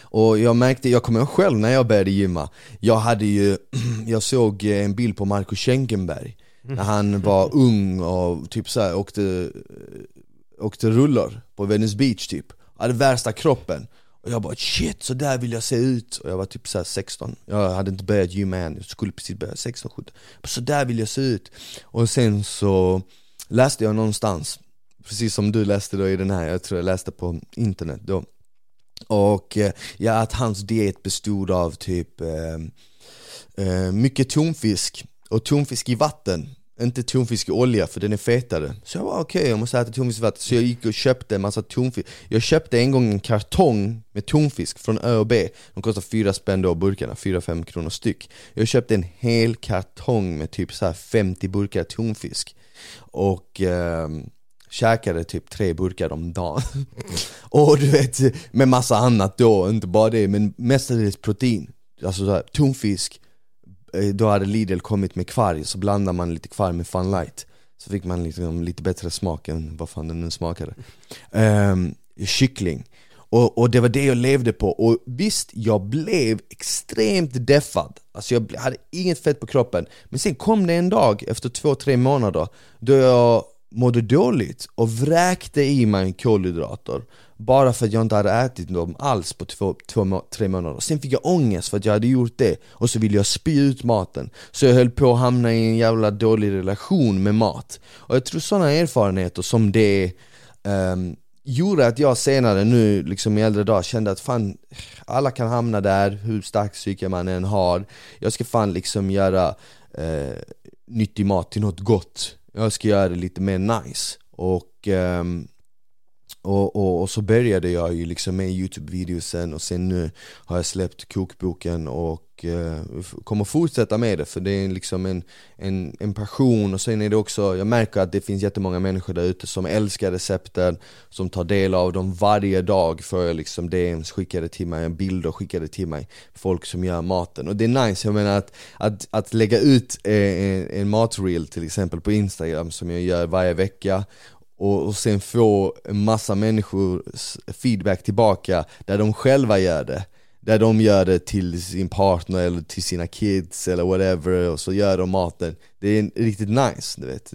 Speaker 1: Och jag märkte, jag kommer ihåg själv när jag började gymma. Jag hade ju, jag såg eh, en bild på Marco Schenkenberg. När han var ung och typ såhär åkte, eh, åkte rullor på Venice Beach typ hade värsta kroppen. Och jag bara shit, så där vill jag se ut. Och jag var typ såhär 16, jag hade inte börjat gymma än, jag skulle precis börja 16, 17 Så där vill jag se ut. Och sen så läste jag någonstans Precis som du läste då i den här, jag tror jag läste på internet då. Och eh, ja, att hans diet bestod av typ eh, eh mycket tonfisk och tonfisk i vatten inte tonfisk i olja för den är fetare. Så jag var okej, okay, jag måste äta tonfisk. I vatten Så jag gick och köpte en massa tonfisk. Jag köpte en gång en kartong med tonfisk från ÖoB De kostar fyra spänn då burkarna, 4-5 kronor styck. Jag köpte en hel kartong med typ så 50 burkar tonfisk. Och eh, käkade typ tre burkar om dagen. Och du vet, med massa annat då, inte bara det men mestadels protein. Alltså så här, tonfisk, då hade Lidl kommit med kvarg, så blandar man lite kvarg med Fun Light. Så fick man liksom lite bättre smak än vad fan den nu smakade. Um, Kyckling. Och, och, det var det jag levde på, och visst, jag blev extremt deffad. Alltså jag hade inget fett på kroppen. Men sen kom det en dag efter två, tre månader Då jag mådde dåligt och vräkte i mig kolhydrater bara för att jag inte hade ätit dem alls på två, två tre månader. Sen fick jag ångest för att jag hade gjort det och så ville jag spy ut maten. Så jag höll på att hamna i en jävla dålig relation med mat. Och jag tror sådana erfarenheter som det um, gjorde att jag senare nu liksom i äldre dagar kände att fan Alla kan hamna där, hur starkt psyke man än har. Jag ska fan liksom göra uh, nyttig mat till något gott. Jag ska göra det lite mer nice. Och, um, och, och, och, så började jag ju liksom med youtube-videosen och sen nu har jag släppt kokboken och eh, kommer fortsätta med det för det är liksom en, en, en passion. Och sen är det också, jag märker att det finns jättemånga människor där ute som älskar recepten Som tar del av dem varje dag för jag liksom DMs skickade till mig, bilder skickade till mig Folk som gör maten. Och det är nice, jag menar att, att, att lägga ut eh, en, en matreel till exempel på Instagram som jag gör varje vecka och, och sen få en massa människors feedback tillbaka där de själva gör det där de gör det till sin partner eller till sina kids eller whatever och så gör de maten. Det är riktigt nice, du vet.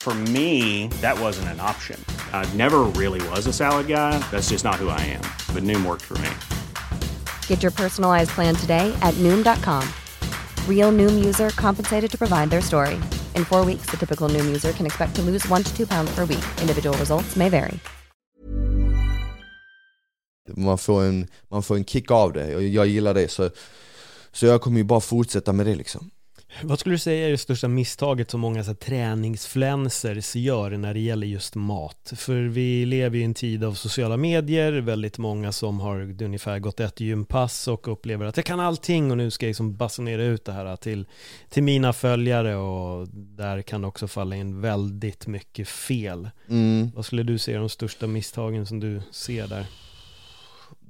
Speaker 3: For me, that wasn't an option. I never really was a salad guy. That's just not who I am. But Noom worked for me.
Speaker 4: Get your personalized plan today at Noom.com. Real Noom user compensated to provide their story. In four weeks, the typical Noom user can expect to lose one to two pounds per week. Individual results may vary.
Speaker 1: Man får, en, man får en kick av det, och jag gillar det så, så jag kommer ju bara fortsätta med det liksom
Speaker 2: Vad skulle du säga är det största misstaget som många så här, träningsfluencers gör när det gäller just mat? För vi lever ju i en tid av sociala medier, väldigt många som har ungefär gått ett gympass och upplever att jag kan allting och nu ska jag liksom basunera ut det här till, till mina följare och där kan det också falla in väldigt mycket fel. Mm. Vad skulle du säga är de största misstagen som du ser där?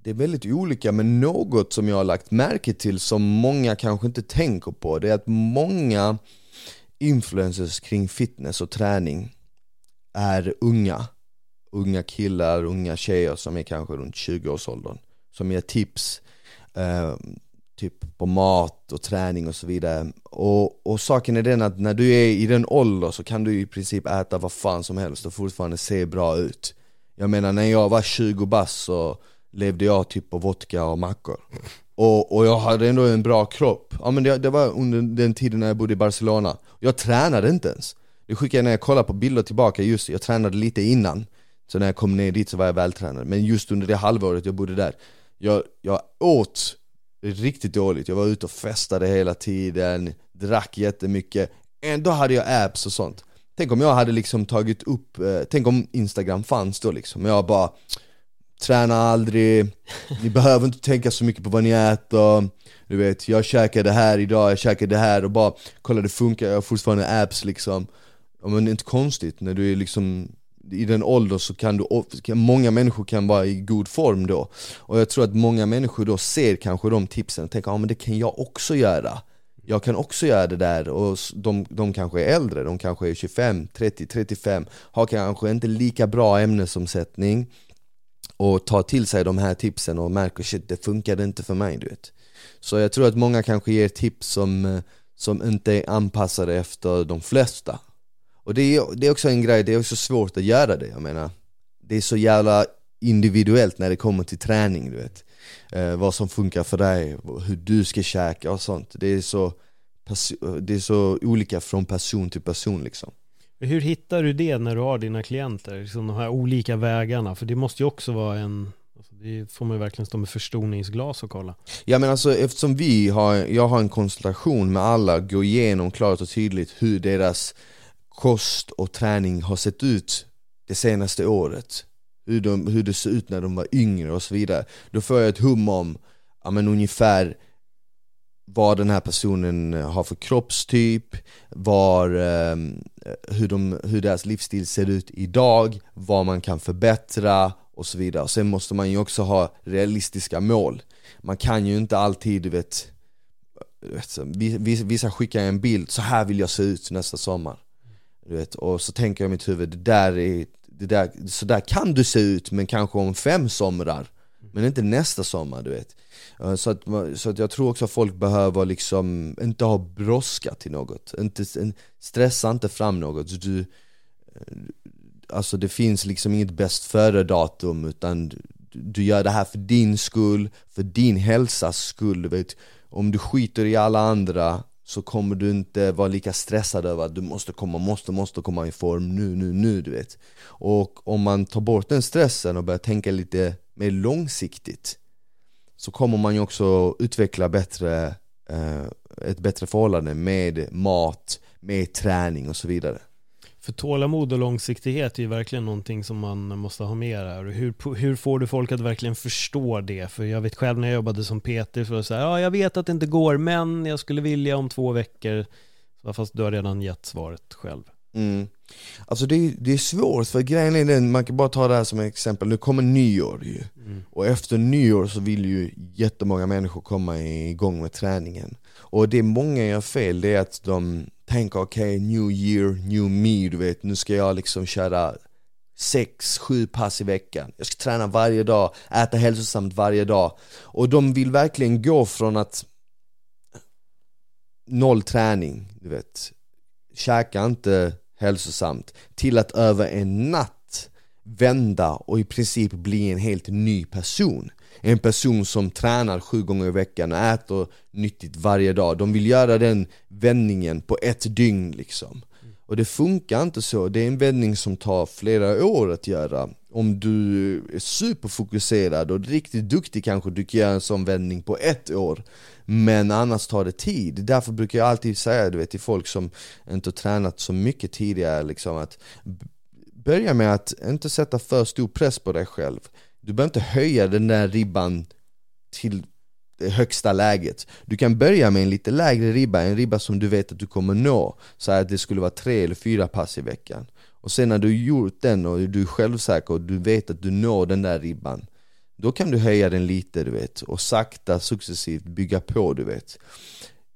Speaker 1: Det är väldigt olika, men något som jag har lagt märke till som många kanske inte tänker på, det är att många influencers kring fitness och träning är unga. Unga killar, unga tjejer som är kanske runt 20-årsåldern, som ger tips eh, typ på mat och träning och så vidare. Och, och saken är den att när du är i den åldern så kan du i princip äta vad fan som helst och fortfarande se bra ut. Jag menar när jag var 20 bass så levde jag typ på vodka och mackor. Och, och jag hade ändå en bra kropp. Ja men det, det var under den tiden när jag bodde i Barcelona. Jag tränade inte ens. Det skickade jag när jag kollar på bilder tillbaka, just jag tränade lite innan. Så när jag kom ner dit så var jag vältränad. Men just under det halvåret jag bodde där, jag, jag åt riktigt dåligt. Jag var ute och festade hela tiden, drack jättemycket. Ändå hade jag apps och sånt. Tänk om jag hade liksom tagit upp, eh, tänk om Instagram fanns då liksom. Jag bara Träna aldrig, ni behöver inte tänka så mycket på vad ni äter. Du vet, jag käkade det här idag, jag käkade det här och bara Kolla det funkar, jag har fortfarande apps liksom. Ja, Men det är inte konstigt. När du är liksom i den åldern så kan du, många människor kan vara i god form då. Och jag tror att många människor då ser kanske de tipsen och tänker ja men det kan jag också göra. Jag kan också göra det där. Och de, de kanske är äldre, de kanske är 25, 30, 35 Har kanske inte lika bra ämnesomsättning. Och tar till sig de här tipsen och märker shit det funkade inte för mig du vet. Så jag tror att många kanske ger tips som, eh, som inte är anpassade efter de flesta. Och det är, det är också en grej, det är också svårt att göra det, jag menar. Det är så jävla individuellt när det kommer till träning, du vet. Eh, Vad som funkar för dig, hur du ska käka och sånt. Det är så, det är så olika från person till person liksom.
Speaker 2: Hur hittar du det när du har dina klienter? Liksom de här olika vägarna, för det måste ju också vara en alltså det får man ju verkligen stå med förstoringsglas och kolla.
Speaker 1: Ja men alltså eftersom vi har, jag har en konstellation med alla, går igenom klart och tydligt hur deras kost och träning har sett ut det senaste året. Hur, de, hur det ser ut när de var yngre och så vidare. Då får jag ett hum om, ja men ungefär vad den här personen eh, har för kroppstyp, var, eh, hur, de, hur deras livsstil ser ut idag, vad man kan förbättra och så vidare. Och sen måste man ju också ha realistiska mål. Man kan ju inte alltid, du vet, vissa skickar en bild, så här vill jag se ut nästa sommar. Du vet, och så tänker jag i mitt huvud, det där är, det där, så där kan du se ut men kanske om fem somrar men inte nästa sommar du vet. Eh, så att, så att jag tror också att folk behöver liksom inte ha brådska till något. Inte, Stressa inte fram något. Du, eh, Alltså det finns liksom inget bäst före datum utan du gör det här för din skull, för din hälsas skull, du vet. Om du skiter i alla andra så kommer du inte vara lika stressad över att du måste komma, måste, måste komma i form nu, nu, nu du vet. Och om man tar bort den stressen och börjar tänka lite mer långsiktigt Så kommer man ju också utveckla bättre, eh, ett bättre förhållande med mat, med träning och så vidare
Speaker 2: för tålamod och långsiktighet är ju verkligen någonting som man måste ha med här. Hur, hur får du folk att verkligen förstå det? För jag vet själv när jag jobbade som PT, det så här, ja jag vet att det inte går, men jag skulle vilja om två veckor. Fast du har redan gett svaret själv.
Speaker 1: Mm. Alltså det är, det är svårt, för grejen är den, man kan bara ta det här som exempel, nu kommer nyår ju. Mm. Och efter nyår så vill ju jättemånga människor komma igång med träningen. Och det många gör fel, det är att de tänker okej, okay, new year, new me, du vet, nu ska jag liksom köra sex, sju pass i veckan. Jag ska träna varje dag, äta hälsosamt varje dag. Och de vill verkligen gå från att noll träning, du vet, käka inte hälsosamt, till att över en natt vända och i princip bli en helt ny person. En person som tränar sju gånger i veckan och äter nyttigt varje dag. De vill göra den vändningen på ett dygn liksom. Och det funkar inte så, det är en vändning som tar flera år att göra om du är superfokuserad och riktigt duktig kanske du kan göra en sån vändning på ett år. Men annars tar det tid, därför brukar jag alltid säga du vet, till folk som inte tränat så mycket tidigare liksom, att Börja med att inte sätta för stor press på dig själv. Du behöver inte höja den där ribban till det högsta läget. Du kan börja med en lite lägre ribba, en ribba som du vet att du kommer nå. Så att det skulle vara tre eller fyra pass i veckan. Och sen när du gjort den och du är självsäker och du vet att du når den där ribban Då kan du höja den lite du vet och sakta successivt bygga på du vet.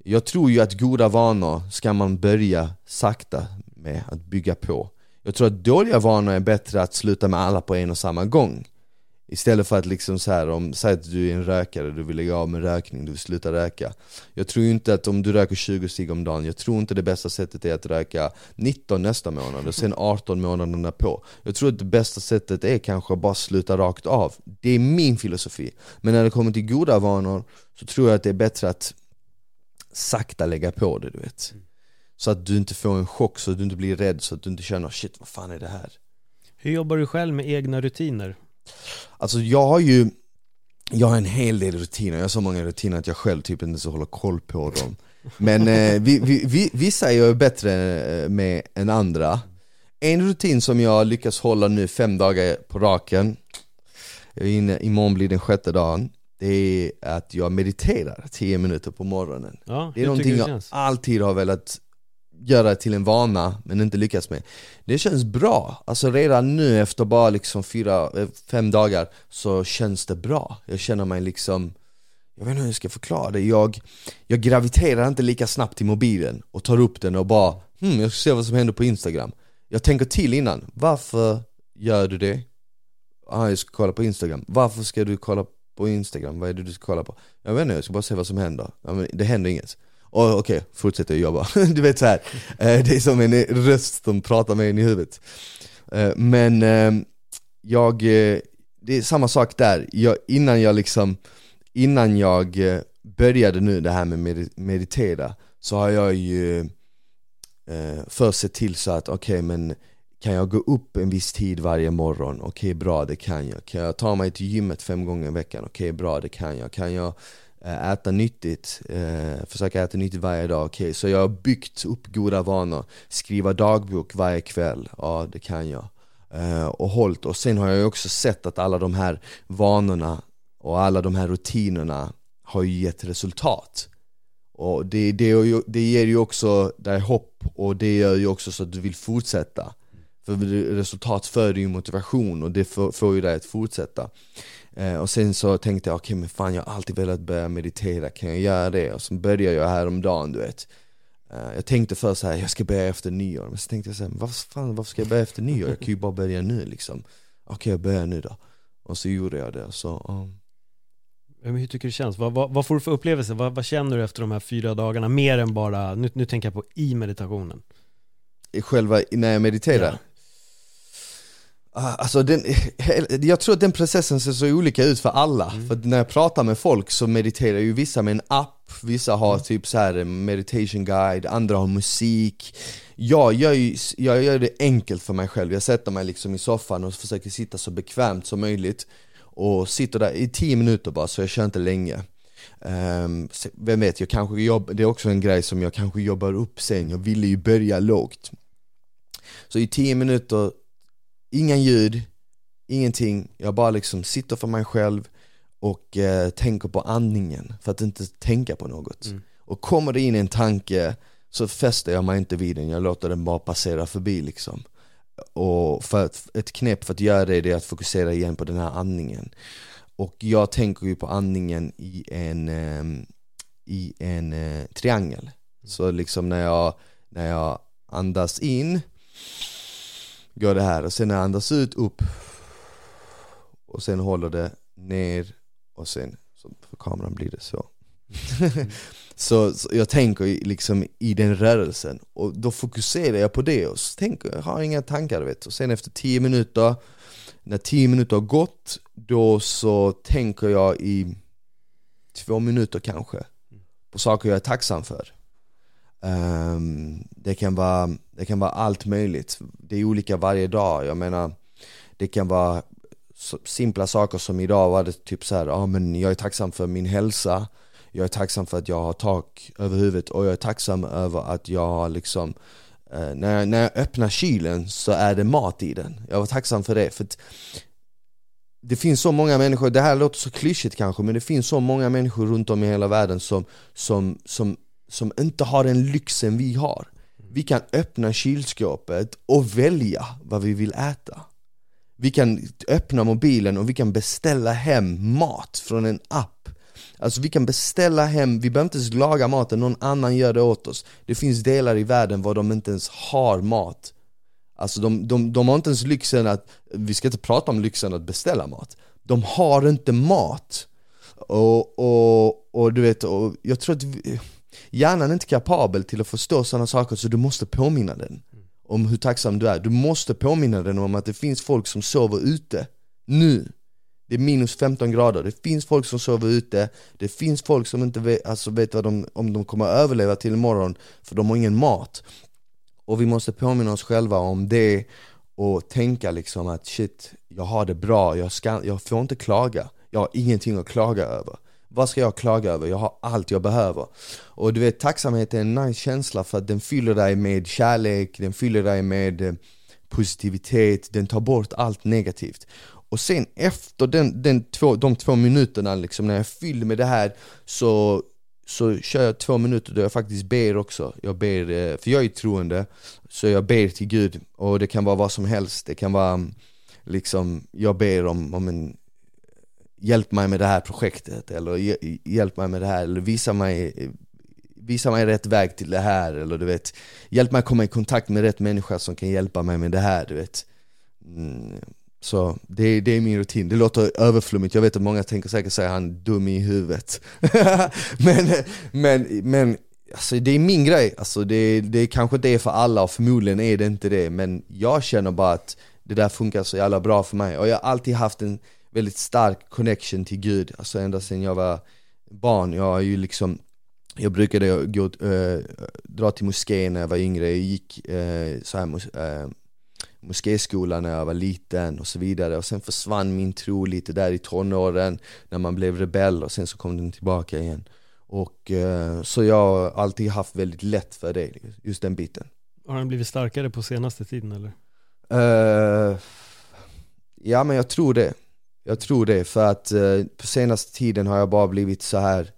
Speaker 1: Jag tror ju att goda vanor ska man börja sakta med att bygga på. Jag tror att dåliga vanor är bättre att sluta med alla på en och samma gång. Istället för att liksom så här, om, säg att du är en rökare, du vill lägga av med rökning, du vill sluta röka. Jag tror inte att om du röker 20 cigg om dagen, jag tror inte det bästa sättet är att röka 19 nästa månad och sen 18 månaderna på Jag tror att det bästa sättet är kanske att bara sluta rakt av. Det är min filosofi. Men när det kommer till goda vanor så tror jag att det är bättre att sakta lägga på det du vet. Så att du inte får en chock, så att du inte blir rädd, så att du inte känner shit vad fan är det här?
Speaker 2: Hur jobbar du själv med egna rutiner?
Speaker 1: Alltså jag har ju Jag har en hel del rutiner, jag har så många rutiner att jag själv typ inte så håller koll på dem. Men eh, vi, vi, vi, vissa är jag bättre eh, med än andra. En rutin som jag lyckas hålla nu fem dagar på raken jag är inne, Imorgon blir den sjätte dagen Det är att jag mediterar 10 minuter på morgonen.
Speaker 2: Ja,
Speaker 1: Det är någonting jag
Speaker 2: känns?
Speaker 1: alltid har velat göra till en vana men inte lyckats med. Det känns bra, alltså redan nu efter bara liksom fyra, eh, fem dagar så känns det bra. Jag känner mig liksom, jag vet inte hur jag ska förklara det. Jag, jag graviterar inte lika snabbt till mobilen och tar upp den och bara hmm, jag ska se vad som händer på instagram. Jag tänker till innan, varför gör du det? Ah, jag ska kolla på instagram, varför ska du kolla på instagram? Vad är det du ska kolla på? Jag vet inte, jag ska bara se vad som händer. Ja, men Det händer inget och okej, okay, fortsätter jobba. du vet så här. Eh, det är som en röst som pratar med en i huvudet. Eh, men ehm, jag, eh, det är samma sak där. Jag, innan jag liksom, innan jag började nu det här med meditera så har jag ju först sett till så att okej okay, men kan jag gå upp en viss tid varje morgon? Okej okay, bra, det kan jag. Kan jag ta mig till gymmet fem gånger i veckan? Okej okay, bra, det kan jag. Kan jag Eh, Eh, äta nyttigt, eh, försöka äta nyttigt varje dag, okay. Så jag har byggt upp goda vanor, skriva dagbok varje kväll, ja det kan jag. Eh, Och hållt. och sen har jag också sett att alla de här vanorna och alla de här rutinerna har ju gett resultat. Och det, det, det ger ju också dig hopp och det gör ju också så att du vill fortsätta. För resultat föder ju motivation och det får, får ju dig att fortsätta. Eh, och sen så tänkte jag, okej okay, men fan jag har alltid velat börja meditera, kan jag göra det? Och så började jag häromdagen du vet eh, Jag tänkte först så här, jag ska börja efter nyår, men så tänkte jag så här, varför, fan, varför ska jag börja efter nyår? Jag kan ju bara börja nu liksom Okej okay, jag börjar nu då Och så gjorde jag det, så um.
Speaker 2: Men hur tycker du det känns? Vad, vad, vad får du för upplevelse? Vad, vad, känner du efter de här fyra dagarna? Mer än bara, nu, nu tänker jag på i meditationen
Speaker 1: själva, när jag mediterar? Ja. Ah, alltså den, jag tror att den processen ser så olika ut för alla, mm. för när jag pratar med folk så mediterar ju vissa med en app, vissa har mm. typ så här meditation guide, andra har musik. Jag gör, ju, jag gör det enkelt för mig själv, jag sätter mig liksom i soffan och försöker sitta så bekvämt som möjligt Och sitter där i 10 minuter bara, så jag kör inte länge. Um, Vem vet, jag kanske jobb, det är också en grej som jag kanske jobbar upp sen, jag ville ju börja lågt. Så i 10 minuter Inga ljud, ingenting, jag bara liksom sitter för mig själv och eh, tänker på andningen för att inte tänka på något. Mm. Och kommer det in en tanke så fäster jag mig inte vid den, jag låter den bara passera förbi liksom. Och för att, ett knep för att göra det är att fokusera igen på den här andningen. Och jag tänker ju på andningen i en, eh, i en eh, triangel. Så liksom när jag, när jag andas in går det här. Och sen när jag andas ut upp. Och sen håller det ner. Och sen så för kameran blir det så. så, så, jag tänker liksom i den rörelsen. Och då fokuserar jag på det. Och så tänker jag, har inga tankar vet. Och sen efter 10 minuter när 10 minuter har gått då så tänker jag i två minuter kanske på saker jag är tacksam för. Ehm, det, kan vara, det kan vara allt möjligt. Det är olika varje dag. Jag menar, det kan vara simpla saker som idag var det typ så här, ja men jag är tacksam för min hälsa. Jag är tacksam för att jag har tak över huvudet och jag är tacksam över att jag har liksom eh, när, jag, när jag öppnar kylen så är det mat i den. Jag var tacksam för det. För det finns så många människor, det här låter så klyschigt kanske, men det finns så många människor runt om i hela världen som, som, som som inte har den lyxen vi har. Vi kan öppna kylskåpet och välja vad vi vill äta. Vi kan öppna mobilen och vi kan beställa hem mat från en app. Alltså vi kan beställa hem, vi behöver inte ens laga maten, någon annan gör det åt oss. Det finns delar i världen var de inte ens har mat. Alltså de, de, de har inte ens lyxen att, vi ska inte prata om lyxen att beställa mat. de har inte mat. Och, och, och du vet, och jag tror att vi, hjärnan är inte kapabel till att förstå sådana saker så du måste påminna den om hur tacksam du är. Du måste påminna den om att det finns folk som sover ute, nu. Det är minus 15 grader, det finns folk som sover ute, det finns folk som inte vet, alltså vet vad de, om de kommer att överleva till imorgon för de har ingen mat. Och vi måste påminna oss själva om det och tänka liksom att shit, jag har det bra, jag, ska, jag får inte klaga, jag har ingenting att klaga över. Vad ska jag klaga över? Jag har allt jag behöver. Och du vet, tacksamhet är en nice känsla för att den fyller dig med kärlek, den fyller dig med eh, positivitet, den tar bort allt negativt. Och sen efter den, den två, de två minuterna liksom, när jag fyller med det här så, så kör jag två minuter då jag faktiskt ber också. Jag ber, eh, för jag är troende, så jag ber till Gud. Och det kan vara vad som helst, det kan vara mm, liksom, jag ber om, om en hjälp mig med det här projektet eller hjälp mig med det här eller visa mig Visa mig rätt väg till det här eller du vet Hjälp mig komma i kontakt med rätt människa som kan hjälpa mig med det här du vet. Mm. Så det, det är min rutin, det låter överflummigt, jag vet att många tänker säkert säga han är dum i huvudet. Men, men, men alltså det är min grej, alltså det, det kanske inte är för alla och förmodligen är det inte det. Men jag känner bara att det där funkar så jävla bra för mig. Och jag har alltid haft en väldigt stark connection till Gud, alltså ända sedan jag var barn. Jag har ju liksom jag brukade gå, äh, dra till moskén när jag var yngre, jag gick äh, så här, mos äh, moskéskolan när jag var liten och så vidare och sen försvann min tro lite där i tonåren när man blev rebell och sen så kom den tillbaka igen. Och äh, så jag har alltid haft väldigt lätt för det, just den biten.
Speaker 2: Har den blivit starkare på senaste tiden eller?
Speaker 1: Ja men jag tror det. Jag tror det, för att eh, på senaste tiden har jag bara blivit så här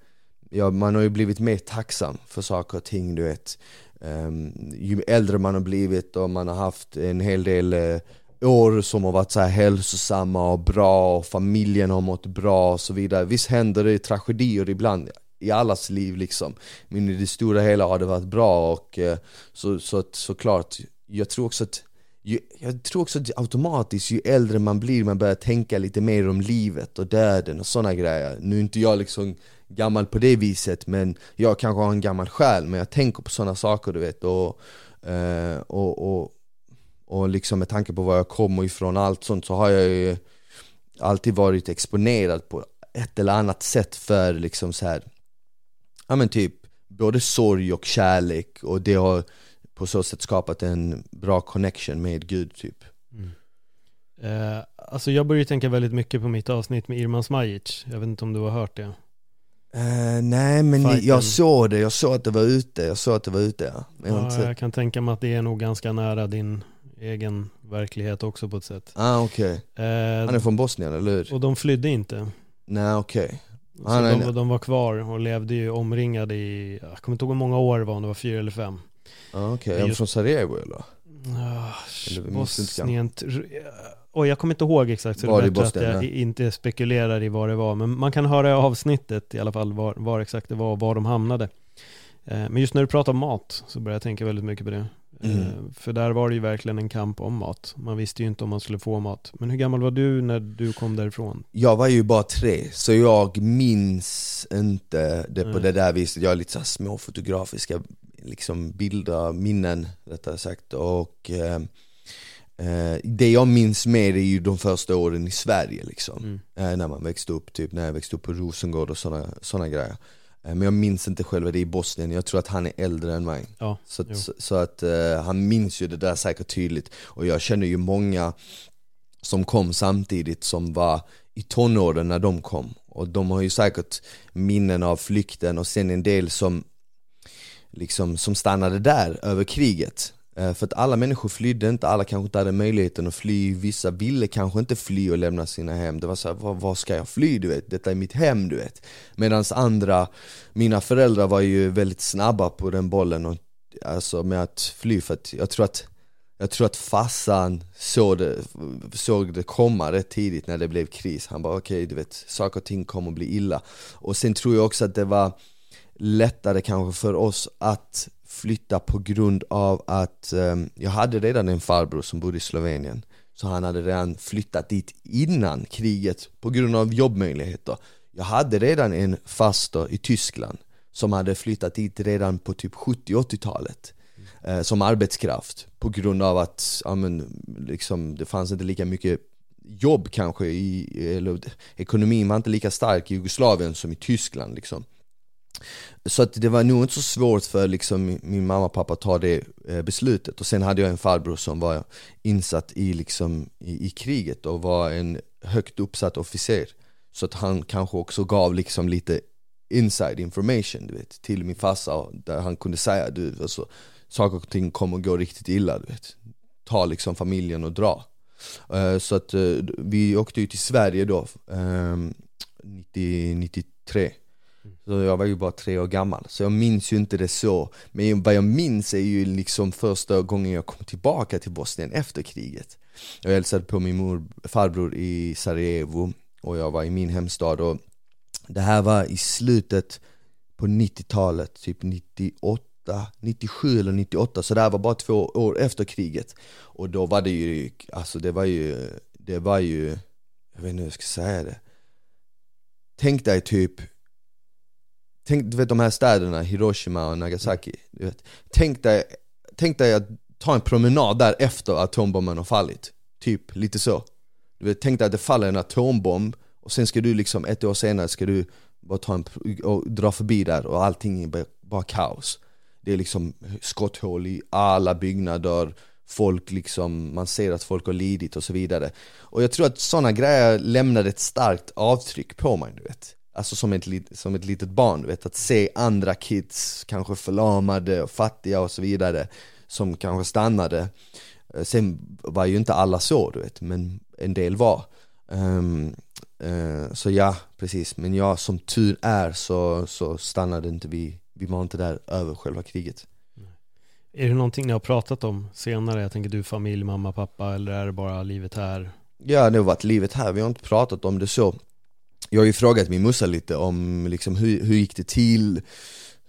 Speaker 1: ja, man har ju blivit mer tacksam för saker och ting, du vet. Um, ju äldre man har blivit och man har haft en hel del uh, år som har varit så här hälsosamma och bra och familjen har mått bra och så vidare. Visst händer det tragedier ibland i allas liv liksom. Men i det stora hela har det varit bra och uh, så, så, såklart, jag tror också att ju, jag tror också att automatiskt ju äldre man blir, man börjar tänka lite mer om livet och döden och sådana grejer. Nu är inte jag liksom gammal på det viset, men jag kanske har en gammal själ, men jag tänker på sådana saker du vet. Och, eh, och, och, och liksom med tanke på var jag kommer ifrån och allt sånt så har jag ju alltid varit exponerad på ett eller annat sätt för liksom så här, ja men typ både sorg och kärlek och det har på så sätt skapat en bra connection med Gud typ. Mm.
Speaker 2: Eh, alltså jag börjar tänka väldigt mycket på mitt avsnitt med Irman Smajic, jag vet inte om du har hört det?
Speaker 1: Eh, nej men Fighten. jag såg det, jag såg att det var ute, jag såg att det var ute ja.
Speaker 2: Jag, ja, jag kan tänka mig att det är nog ganska nära din egen verklighet också på ett sätt.
Speaker 1: Ah okay. eh, han är från Bosnien eller hur?
Speaker 2: Och de flydde inte.
Speaker 1: Nej okej. Okay.
Speaker 2: Så de, de, var kvar och levde ju omringade i, jag kommer inte ihåg hur många år det var, om det var fyra eller fem.
Speaker 1: Ah, Okej, okay. är de från Sarajevo eller?
Speaker 2: Bosnien, och jag kommer inte ihåg exakt så var det är bättre att jag inte spekulerar i vad det var Men man kan höra avsnittet i alla fall var, var exakt det var och var de hamnade eh, Men just när du pratar om mat så börjar jag tänka väldigt mycket på det eh, mm. För där var det ju verkligen en kamp om mat Man visste ju inte om man skulle få mat Men hur gammal var du när du kom därifrån?
Speaker 1: Jag var ju bara tre, så jag minns inte det på mm. det där viset Jag har lite så små fotografiska liksom bilder, minnen rättare sagt. Och eh, eh, det jag minns mer är ju de första åren i Sverige liksom. Mm. eh, När man växte upp, typ när jag växte upp på Rosengård och sådana såna grejer. Eh, Men jag minns inte själva det i Bosnien, jag tror att han är äldre än mig. Ja, Så, att, så, så att eh, han minns ju det där säkert tydligt. Och jag känner ju många som kom samtidigt som var i tonåren när de kom. Och de har ju säkert minnen av flykten och sen en del som liksom, som stannade där över kriget. Eh, för att alla människor flydde inte, alla kanske inte hade möjligheten att fly, vissa ville kanske inte fly och lämna sina hem. Det var så här, var ska jag fly? Du vet, detta är mitt hem du vet. Medan andra, mina föräldrar var ju väldigt snabba på den bollen och, alltså med att fly för att jag tror att jag tror att fassan såg det, såg det komma rätt tidigt när det blev kris. Han bara okej, okay, du vet, saker och ting kommer att bli illa. Och sen tror jag också att det var lättare kanske för oss att flytta på grund av att um, jag hade redan en farbror som bodde i Slovenien Så han hade redan flyttat dit innan kriget på grund av jobbmöjligheter. Jag hade redan en faster i Tyskland som hade flyttat dit redan på typ 70-80-talet eh, som arbetskraft på grund av att ja, men, liksom, det fanns inte lika mycket jobb kanske, i, eller ekonomin var inte lika stark i Jugoslavien som i Tyskland liksom. Så att det var nog inte så svårt för liksom min mamma och pappa att ta det eh, beslutet. Och sen hade jag en farbror som var insatt i, liksom, i, i kriget och var en högt uppsatt officer. Så att han kanske också gav liksom lite inside information du vet, till min farsa där han kunde säga du, alltså, saker och ting kommer att gå riktigt illa du vet. Ta liksom familjen och dra. Eh, så att eh, vi åkte ju till Sverige då, uh, 90, 93 så jag var ju bara tre år gammal, så jag minns ju inte det så. Men vad jag minns är ju liksom första gången jag kom tillbaka till Bosnien efter kriget. Jag hälsade på min mor, farbror i Sarajevo och jag var i min hemstad och det här var i slutet på 90-talet, typ 98, 97 eller 98 Så det här var bara två år efter kriget. Och då var det ju, alltså det var ju, det var ju, jag vet inte hur jag ska säga det. Tänk dig typ Tänk, du vet de här städerna, Hiroshima och Nagasaki du vet. Tänk, dig, tänk dig att ta en promenad där efter atombomben har fallit. Typ lite så. Du vet, Tänk dig att det faller en atombomb och sen ska du liksom ett år senare ska du bara ta en, och dra förbi där och allting är bara, bara kaos. Det är liksom skotthål i alla byggnader Folk liksom, man ser att folk har lidit och så vidare. Och jag tror att sådana grejer lämnade ett starkt avtryck på mig du vet. Alltså som ett, som ett litet barn, du vet, att se andra kids, kanske förlamade och fattiga och så vidare Som kanske stannade. Sen var ju inte alla så du vet, men en del var. Um, uh, Så ja, precis, men ja, som tur är så, så stannade inte vi, vi var inte där över själva kriget.
Speaker 2: Är det någonting ni har pratat om senare? Jag tänker du, familj, mamma, pappa, eller är det bara livet här?
Speaker 1: Ja, det har varit livet här, vi har inte pratat om det så jag har ju frågat min morsa lite om liksom, hur, hur gick det till?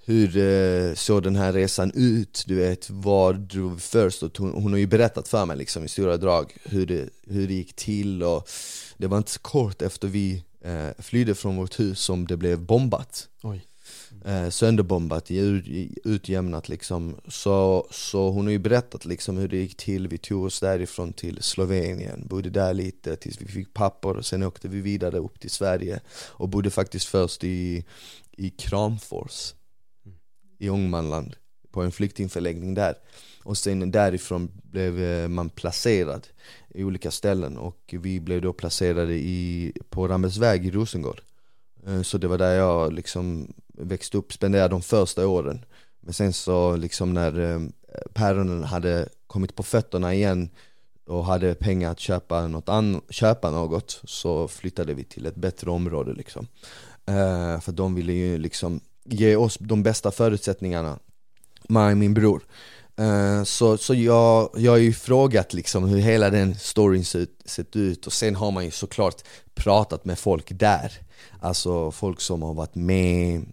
Speaker 1: Hur eh, såg den här resan ut? Du vet, vad drog vi först? Och hon, hon har ju berättat för mig liksom, i stora drag hur det, hur det gick till och Det var inte så kort efter vi eh, flydde från vårt hus som det blev bombat
Speaker 2: Oj
Speaker 1: eh, sönderbombat, utjämnat liksom. Så, så hon har ju berättat liksom hur det gick till, vi tog oss därifrån till Slovenien, bodde där lite tills vi fick papper och sen åkte vi vidare upp till Sverige och bodde faktiskt först i, i Kramfors i Ångermanland på en flyktingförläggning där. Och sen därifrån blev eh, man placerad i olika ställen och vi blev då placerade i, på Rammersväg i Rosengård. Eh, så det var där jag liksom växte upp, spenderade de första åren. Men sen så liksom när eh, päronen hade kommit på fötterna igen och hade pengar att köpa något, an köpa något så flyttade vi till ett bättre område liksom. Uh, För de ville ju liksom ge oss de bästa förutsättningarna Mig och min bror. Eh, så, så jag, jag har ju frågat liksom hur hela den storyn sett, sett ut och sen har man ju såklart pratat med folk där. Alltså folk som har varit med,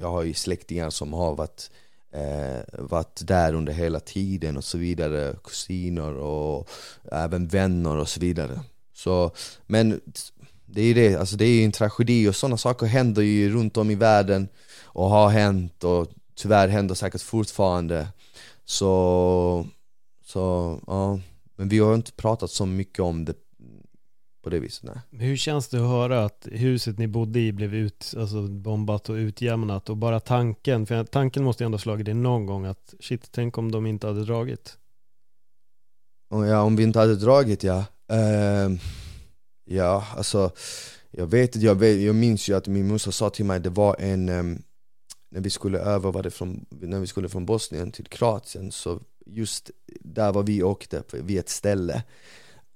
Speaker 1: jag har ju släktingar som har varit, eh, varit där under hela tiden och så vidare, kusiner och även vänner och så vidare. Så, men det är ju det, alltså det är ju en tragedi och sådana saker händer ju runt om i världen och har hänt och tyvärr händer säkert fortfarande. Så, så ja, men vi har inte pratat så mycket om det på det viset. Nej.
Speaker 2: Hur känns det att höra att huset ni bodde i blev ut, alltså bombat och utjämnat och bara tanken, för tanken måste ju ändå ha slagit dig någon gång att shit, tänk om de inte hade dragit?
Speaker 1: Ja, om vi inte hade dragit ja. Uh, ja, alltså jag vet jag, vet, jag minns ju att min morsa sa till mig, det var en, um, när vi skulle över, var det från, när vi skulle från Bosnien till Kroatien, så just där var vi åkte, vid ett ställe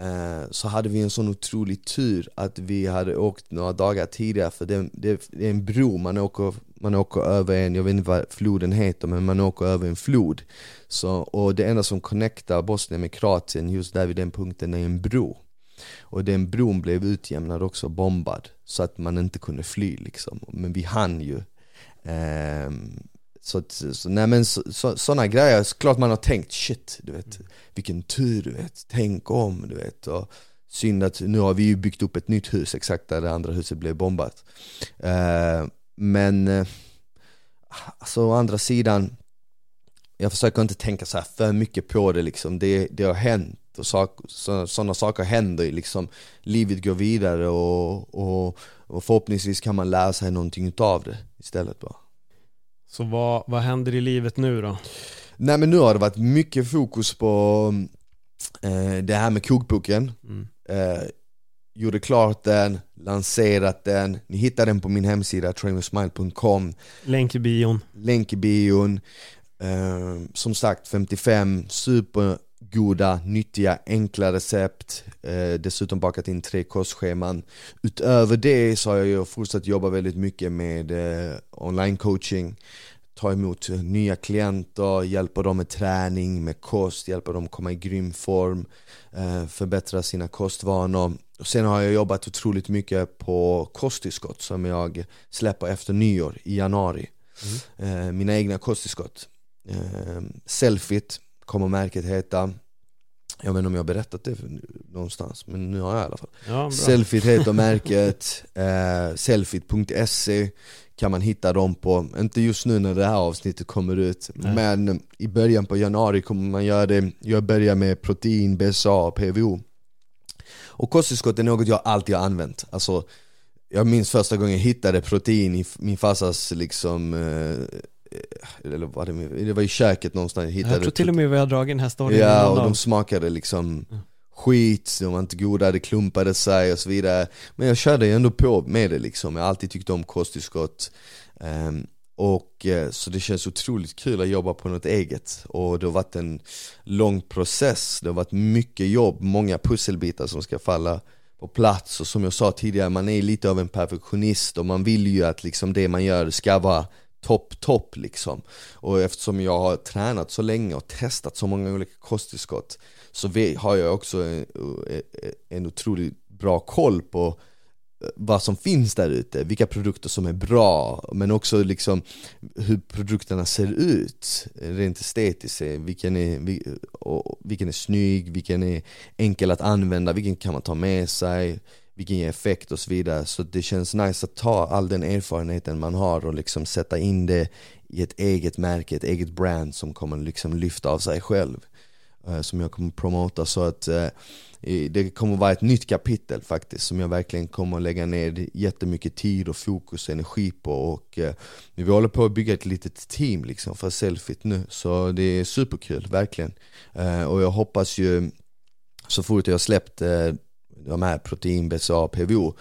Speaker 1: Eh, så hade vi en sån otrolig tur att vi hade åkt några dagar tidigare för det, det, det, är en bro, man åker, man åker över en, jag vet inte vad floden heter men man åker över en flod. Så, Och det enda som connectar Bosnien med Kroatien just där vid den punkten är en bro. Och den bron blev utjämnad också, bombad Så att man inte kunde fly liksom. Men vi hann ju. Eh, så, så, nej men så, så, sådana grejer, klart man har tänkt shit, du vet, vilken tur du vet, tänk om du vet. Och synd att nu har vi ju byggt upp ett nytt hus exakt där det andra huset blev bombat. Uh, men, uh, alltså å andra sidan, jag försöker inte tänka så för mycket på det liksom, det, det har hänt och sådana saker händer liksom Livet går vidare och, och, och förhoppningsvis kan man lära sig någonting utav det istället bara
Speaker 2: Så vad, vad händer i livet nu då?
Speaker 1: Nej men nu har det varit mycket fokus på eh, det här med kokboken. Mm. eh, Gjorde klart den, lanserat den, ni hittar den på min hemsida trainwithsmile.com
Speaker 2: Länk i bion.
Speaker 1: Länk i bion. Eh, Som sagt 55 super goda, nyttiga, enkla recept eh, Dessutom bakat in tre kostscheman. Utöver det så har jag fortsatt jobba väldigt mycket med eh, online coaching. Ta emot nya klienter, hjälpa dem med träning, med kost, hjälpa dem komma i grym form eh, Förbättra sina kostvanor. Och Sen har jag jobbat otroligt mycket på kosttillskott som jag släpper efter nyår i januari. Mm. eh, Mina egna kosttillskott. Eh, Selfit kommer märket heta jag vet inte om jag har berättat det någonstans, men nu har jag i alla fall. Ja, Selfit heter märket, eh, selfit.se kan man hitta dem på, inte just nu när det här avsnittet kommer ut Nej. Men i början på januari kommer man göra det, jag börjar med protein, BSA och PVO Och kosttillskott är något jag alltid har använt, alltså jag minns första gången jag hittade protein i min farsas liksom eh, eller var det, det var i köket någonstans jag hittade
Speaker 2: Jag tror till och med vi har dragit den här storyn
Speaker 1: Ja, och de smakade liksom mm. skit, de var inte goda, det klumpade sig och så vidare. Men jag körde ändå på med det liksom, jag har alltid tyckt om kosttillskott. Um, och eh, så det känns otroligt kul att jobba på något eget. Och det har varit en lång process, det har varit mycket jobb, många pusselbitar som ska falla på plats. Och som jag sa tidigare, man är lite av en perfektionist och man vill ju att liksom det man gör ska vara topp, topp liksom. Och eftersom jag har tränat så länge och testat så många olika kosttillskott så har jag också en, eh, eh, en otroligt bra koll på eh, vad som finns där ute, vilka produkter som är bra, men också liksom hur produkterna ser ut rent estetiskt, vilken är, vilken är snygg, vilken är enkel att använda, vilken kan man ta med sig vilken ger effekt och så vidare. Så det känns nice att ta all den erfarenheten man har och liksom sätta in det i ett eget märke, ett eget brand som kommer liksom lyfta av sig själv. Eh, som jag kommer promota så att eh, det kommer vara ett nytt kapitel faktiskt som jag verkligen kommer lägga ner jättemycket tid och fokus och energi på och eh, vi håller på att bygga ett litet team liksom för Selfit nu så det är superkul, verkligen. och jag hoppas ju så fort jag släppt de här protein, BCA, PVO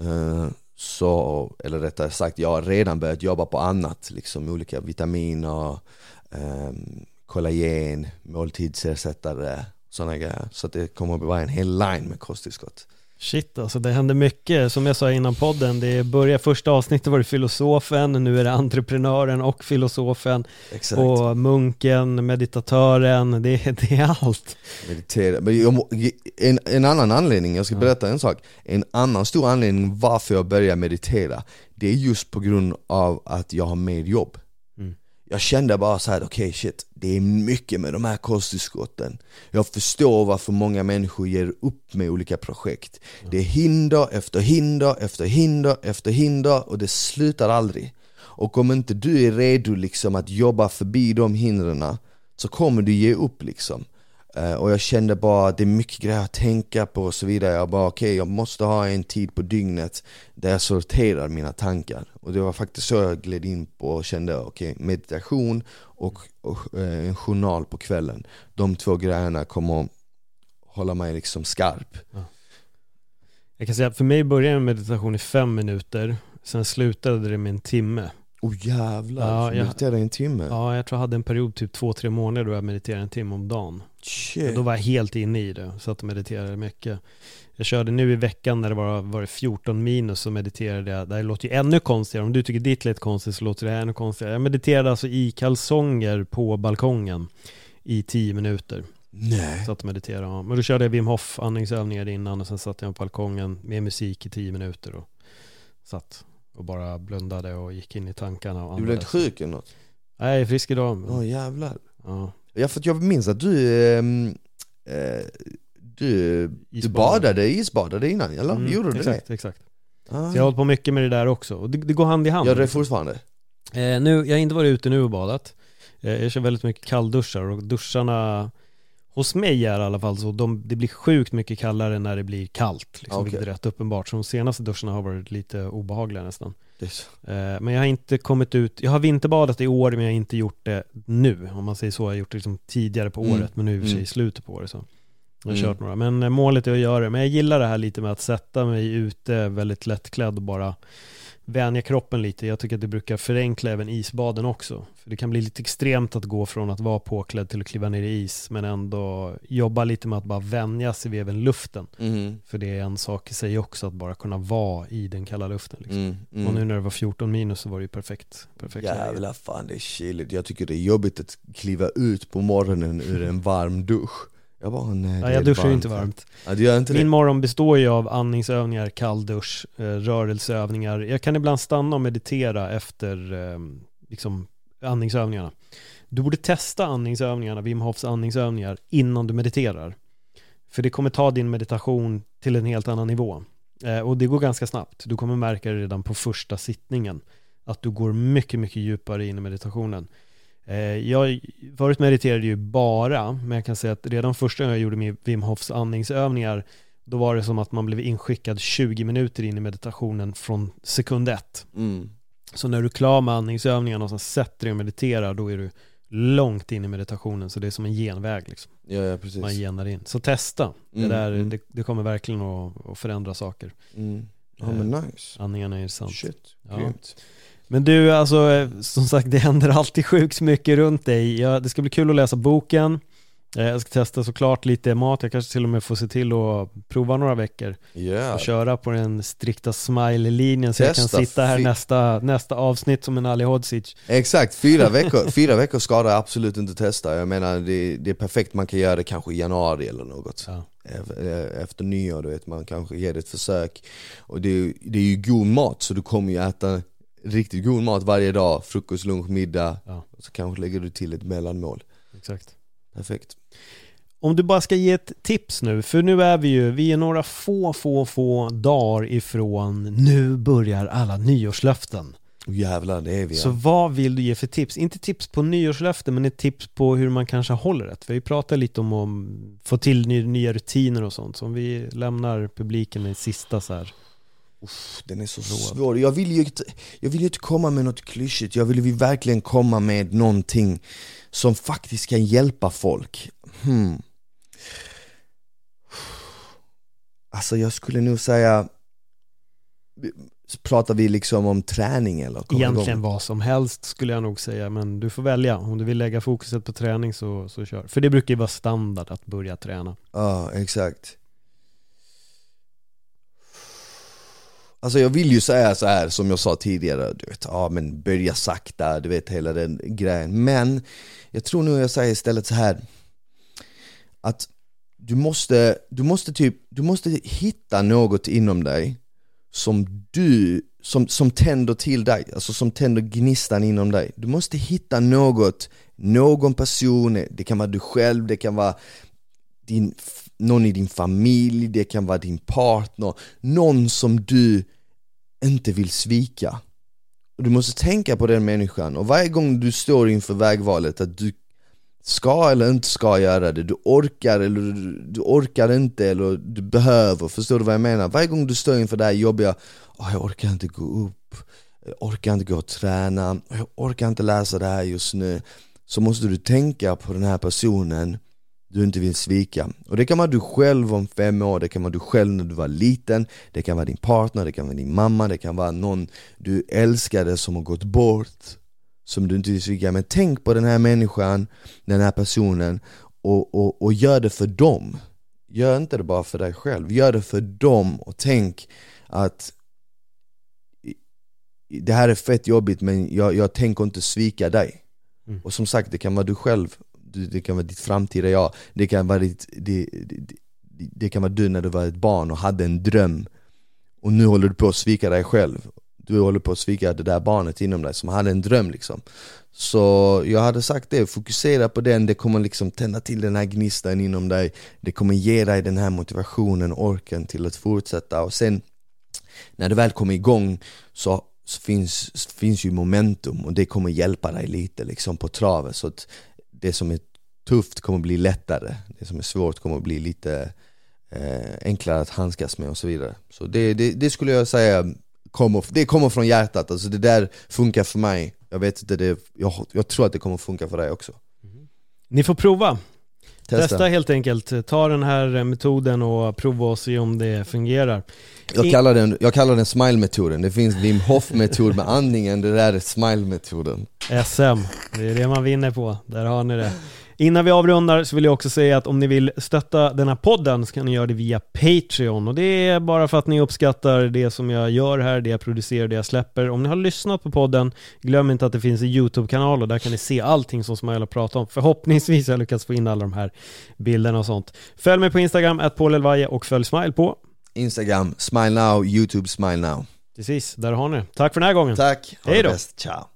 Speaker 1: eh, så, eller rättare sagt, jag har redan börjat jobba på annat, liksom olika vitaminer, eh, kollagen, måltidsersättare, sådana grejer. Så det kommer att vara en hel line med kosttillskott.
Speaker 2: Shit alltså, det händer mycket. Som jag sa innan podden, det började första avsnittet var det filosofen, nu är det entreprenören och filosofen. Exakt. Och munken, meditatören, det, det är allt.
Speaker 1: Meditera. Men en, en annan anledning, jag ska berätta en sak. En annan stor anledning varför jag började meditera, det är just på grund av att jag har mer jobb jag kände bara så här: okej okay, shit, det är mycket med de här kosttillskotten Jag förstår varför många människor ger upp med olika projekt. Det är hinder efter hinder efter hinder efter hinder och det slutar aldrig. Och om inte du är redo liksom att jobba förbi de hindren så kommer du ge upp liksom Eh, och jag kände bara att det är mycket grejer att tänka på och så vidare. Jag bara okej, okay, jag måste ha en tid på dygnet där jag sorterar mina tankar. Och det var faktiskt så jag gled in på och kände okej, okay, meditation och, och eh, en journal på kvällen. De två grejerna kommer att hålla mig liksom skarp. Ja.
Speaker 2: Jag kan säga att för mig började meditation i fem minuter Sen slutade det med en timme.
Speaker 1: Oh jävlar, ja, jag, mediterade en timme?
Speaker 2: Ja, jag tror jag hade en period, typ två, tre månader då jag mediterade en timme om dagen. Shit. Då var jag helt inne i det, så att jag mediterade mycket. Jag körde nu i veckan när det var, var det 14 minus så mediterade jag, det här låter ju ännu konstigare, om du tycker ditt lät konstigt så låter det ännu konstigare. Jag mediterade alltså i kalsonger på balkongen i 10 minuter.
Speaker 1: Nej.
Speaker 2: Satt och mediterade, Men då körde jag Wim Hof andningsövningar innan och sen satt jag på balkongen med musik i 10 minuter och satt och bara blundade och gick in i tankarna. Och
Speaker 1: du blev inte sjuk eller något?
Speaker 2: Nej, frisk idag.
Speaker 1: Åh oh, jävlar.
Speaker 2: Ja.
Speaker 1: Ja för jag minns att du, ehm, eh, du, du badade, isbadade innan eller?
Speaker 2: Mm,
Speaker 1: Gjorde du
Speaker 2: exakt, exakt.
Speaker 1: det? Ah.
Speaker 2: Så jag har hållit på mycket med det där också. Och det, det går hand i hand.
Speaker 1: Gör det fortfarande?
Speaker 2: Eh, nu, jag har inte varit ute nu och badat. Eh, jag kör väldigt mycket kallduschar och duscharna hos mig är i alla fall så, de, det blir sjukt mycket kallare när det blir kallt. Liksom,
Speaker 1: Okej.
Speaker 2: Vilket är rätt uppenbart. Så de senaste duscharna har varit lite obehagliga nästan.
Speaker 1: Det.
Speaker 2: Eh, men jag har inte kommit ut, jag har vinterbadat i år men jag har inte gjort det nu. Om man säger så, jag har gjort det liksom tidigare på
Speaker 1: Mm.
Speaker 2: året men nu i och för sig
Speaker 1: Mm.
Speaker 2: i slutet på året så. Jag har
Speaker 1: Mm.
Speaker 2: kört några, men eh, målet är att göra det. Men jag gillar det här lite med att sätta mig ute väldigt lättklädd och bara vänja kroppen lite. Jag tycker att det brukar förenkla även isbaden också. För det kan bli lite extremt att gå från att vara påklädd till att kliva ner i is, men ändå jobba lite med att bara vänja sig vid även luften.
Speaker 1: Mhm.
Speaker 2: För det är en sak i sig också att bara kunna vara i den kalla luften. Liksom.
Speaker 1: Mm, mm.
Speaker 2: Och nu när det var 14 minus så var det ju perfekt. perfekt.
Speaker 1: Jävlar fan det är kyligt, jag tycker det är jobbigt att kliva ut på morgonen ur en varm dusch Jag bara nej det
Speaker 2: Ja,
Speaker 1: är
Speaker 2: jag duschar ju
Speaker 1: varmt
Speaker 2: inte varmt.
Speaker 1: Ja du gör inte
Speaker 2: Min
Speaker 1: det?
Speaker 2: morgon består ju av andningsövningar, kalldusch, eh, rörelseövningar. Jag kan ibland stanna och meditera efter eh, liksom, andningsövningarna. Du borde testa andningsövningarna, Wim Hofs andningsövningar, innan du mediterar. För det kommer ta din meditation till en helt annan nivå. Eh, och det går ganska snabbt. Du kommer märka det redan på första sittningen. Att du går mycket, mycket djupare in i meditationen. Eh, jag förut mediterade ju bara, men jag kan säga att redan första gången jag gjorde min Wim Hofs andningsövningar, då var det som att man blev inskickad 20 minuter in i meditationen från sekund ett.
Speaker 1: Mm.
Speaker 2: Så när du är klar med andningsövningarna och sen sätter dig och mediterar, då är du långt in i meditationen, så det är som en genväg liksom.
Speaker 1: Ja, ja precis
Speaker 2: Man genar in. Så testa.
Speaker 1: Mm,
Speaker 2: det där,
Speaker 1: mm.
Speaker 2: det, det kommer verkligen att, att förändra saker.
Speaker 1: mm. Ja men nice
Speaker 2: Andningarna är intressant.
Speaker 1: Shit,
Speaker 2: Ja.
Speaker 1: grymt
Speaker 2: Men du, alltså eh, som sagt det händer alltid sjukt mycket runt dig. Ja, det ska bli kul att läsa boken. Eh, Jag ska testa såklart lite mat. Jag kanske till och med får se till att prova några veckor
Speaker 1: Ja,
Speaker 2: och köra på den strikta smile-linjen så jag
Speaker 1: Testa
Speaker 2: kan sitta här nästa, nästa avsnitt som en Ali Hodzic.
Speaker 1: exakt, fyra veckor, fyra veckor skadar jag absolut inte testa Jag menar det, det är perfekt, man kan göra det kanske i januari eller något
Speaker 2: Ja.
Speaker 1: Ef- Efter nyår, du vet, man kanske ger det ett försök Och det det är ju god mat, så du kommer ju äta riktigt god mat varje dag Frukost, lunch, middag
Speaker 2: Ja.
Speaker 1: och så kanske lägger du till ett mellanmål
Speaker 2: Exakt.
Speaker 1: Perfekt
Speaker 2: Om du bara ska ge ett tips nu, för nu är vi ju, vi är några få, få, få dagar ifrån nu börjar alla nyårslöften.
Speaker 1: oh, Jävlar, det är vi
Speaker 2: Så vad vill du ge för tips? Inte tips på nyårslöften, men ett tips på hur man kanske håller rätt. För vi pratar lite om att få till ny, nya rutiner och sånt. Så om vi lämnar publiken med sista så här.
Speaker 1: Uff, Den är så svår, jag vill, ju inte, jag vill inte komma med något klyschigt, jag vill ju verkligen komma med någonting som faktiskt kan hjälpa folk hmm. Alltså jag skulle nog säga Pratar vi liksom om träning eller?
Speaker 2: Egentligen
Speaker 1: igång?
Speaker 2: vad som helst skulle jag nog säga, men du får välja. Om du vill lägga fokuset på träning så, så kör. För det brukar ju vara standard att börja träna.
Speaker 1: Ja, exakt Alltså jag vill ju säga så här som jag sa tidigare, du vet, ja men börja sakta, du vet hela den grejen. Men jag tror nu jag säger istället så här Att du måste, du måste typ, du måste hitta något inom dig som du, som, som tänder till dig, alltså som tänder gnistan inom dig. Du måste hitta något, någon person, det kan vara du själv, det kan vara din, någon i din familj, det kan vara din partner, någon som du inte vill svika. Och du måste tänka på den människan och varje gång du står inför vägvalet att du ska eller inte ska göra det, du orkar eller du, du orkar inte eller du behöver, förstår du vad jag menar? Varje gång du står inför det här jobbiga, oh, jag orkar inte gå upp, jag orkar inte gå och träna, jag orkar inte läsa det här just nu Så måste du tänka på den här personen du inte vill svika. Och det kan vara du själv om fem år, det kan vara du själv när du var liten, det kan vara din partner, det kan vara din mamma, det kan vara någon du älskade som har gått bort, som du inte vill svika. Men tänk på den här människan, den här personen och, och, och gör det för dem. Gör inte det bara för dig själv, gör det för dem och tänk att det här är fett jobbigt men jag, jag tänker inte svika dig.
Speaker 2: Mm.
Speaker 1: Och som sagt, det kan vara du själv, det kan vara ditt framtida jag, det kan vara, ditt, det, det, det, kan vara du när du var ett barn och hade en dröm. Och nu håller du på att svika dig själv. du håller på att svika det där barnet inom dig som hade en dröm liksom. Så jag hade sagt det, fokusera på den, det kommer liksom tända till den här gnistan inom dig. Det kommer ge dig den här motivationen, orken till att fortsätta. Och sen När du väl kommer igång så, så finns, finns ju momentum och det kommer hjälpa dig lite liksom på travet. Så att det som är tufft kommer bli lättare, det som är svårt kommer bli lite eh, enklare att handskas med och så vidare. Så det, det, det, skulle jag säga kommer, det kommer från hjärtat, alltså det där funkar för mig. Jag vet inte, det, jag, jag tror att det kommer funka för dig också. Mm-hmm.
Speaker 2: Ni får prova.
Speaker 1: Testa.
Speaker 2: Testa helt enkelt. Ta den här metoden och prova och se om det fungerar.
Speaker 1: Jag kallar den, jag kallar den smile-metoden, det finns Wim Hof-metod med andningen, det där är smile-metoden
Speaker 2: SM, det är det man vinner på. Där har ni det. Innan vi avrundar så vill jag också säga att om ni vill stötta den här podden så kan ni göra det via Patreon och det är bara för att ni uppskattar det som jag gör här, det jag producerar, det jag släpper. Om ni har lyssnat på podden, glöm inte att det finns en YouTube-kanal och där kan ni se allting som Smile har pratat om. Förhoppningsvis har jag lyckats få in alla de här bilderna och sånt. Följ mig på Instagram, att och följ Smile på
Speaker 1: Instagram, smile now, youtube, smile now
Speaker 2: Precis, där har ni Tack för den här gången.
Speaker 1: Tack, ha
Speaker 2: Hej då.
Speaker 1: bäst, ciao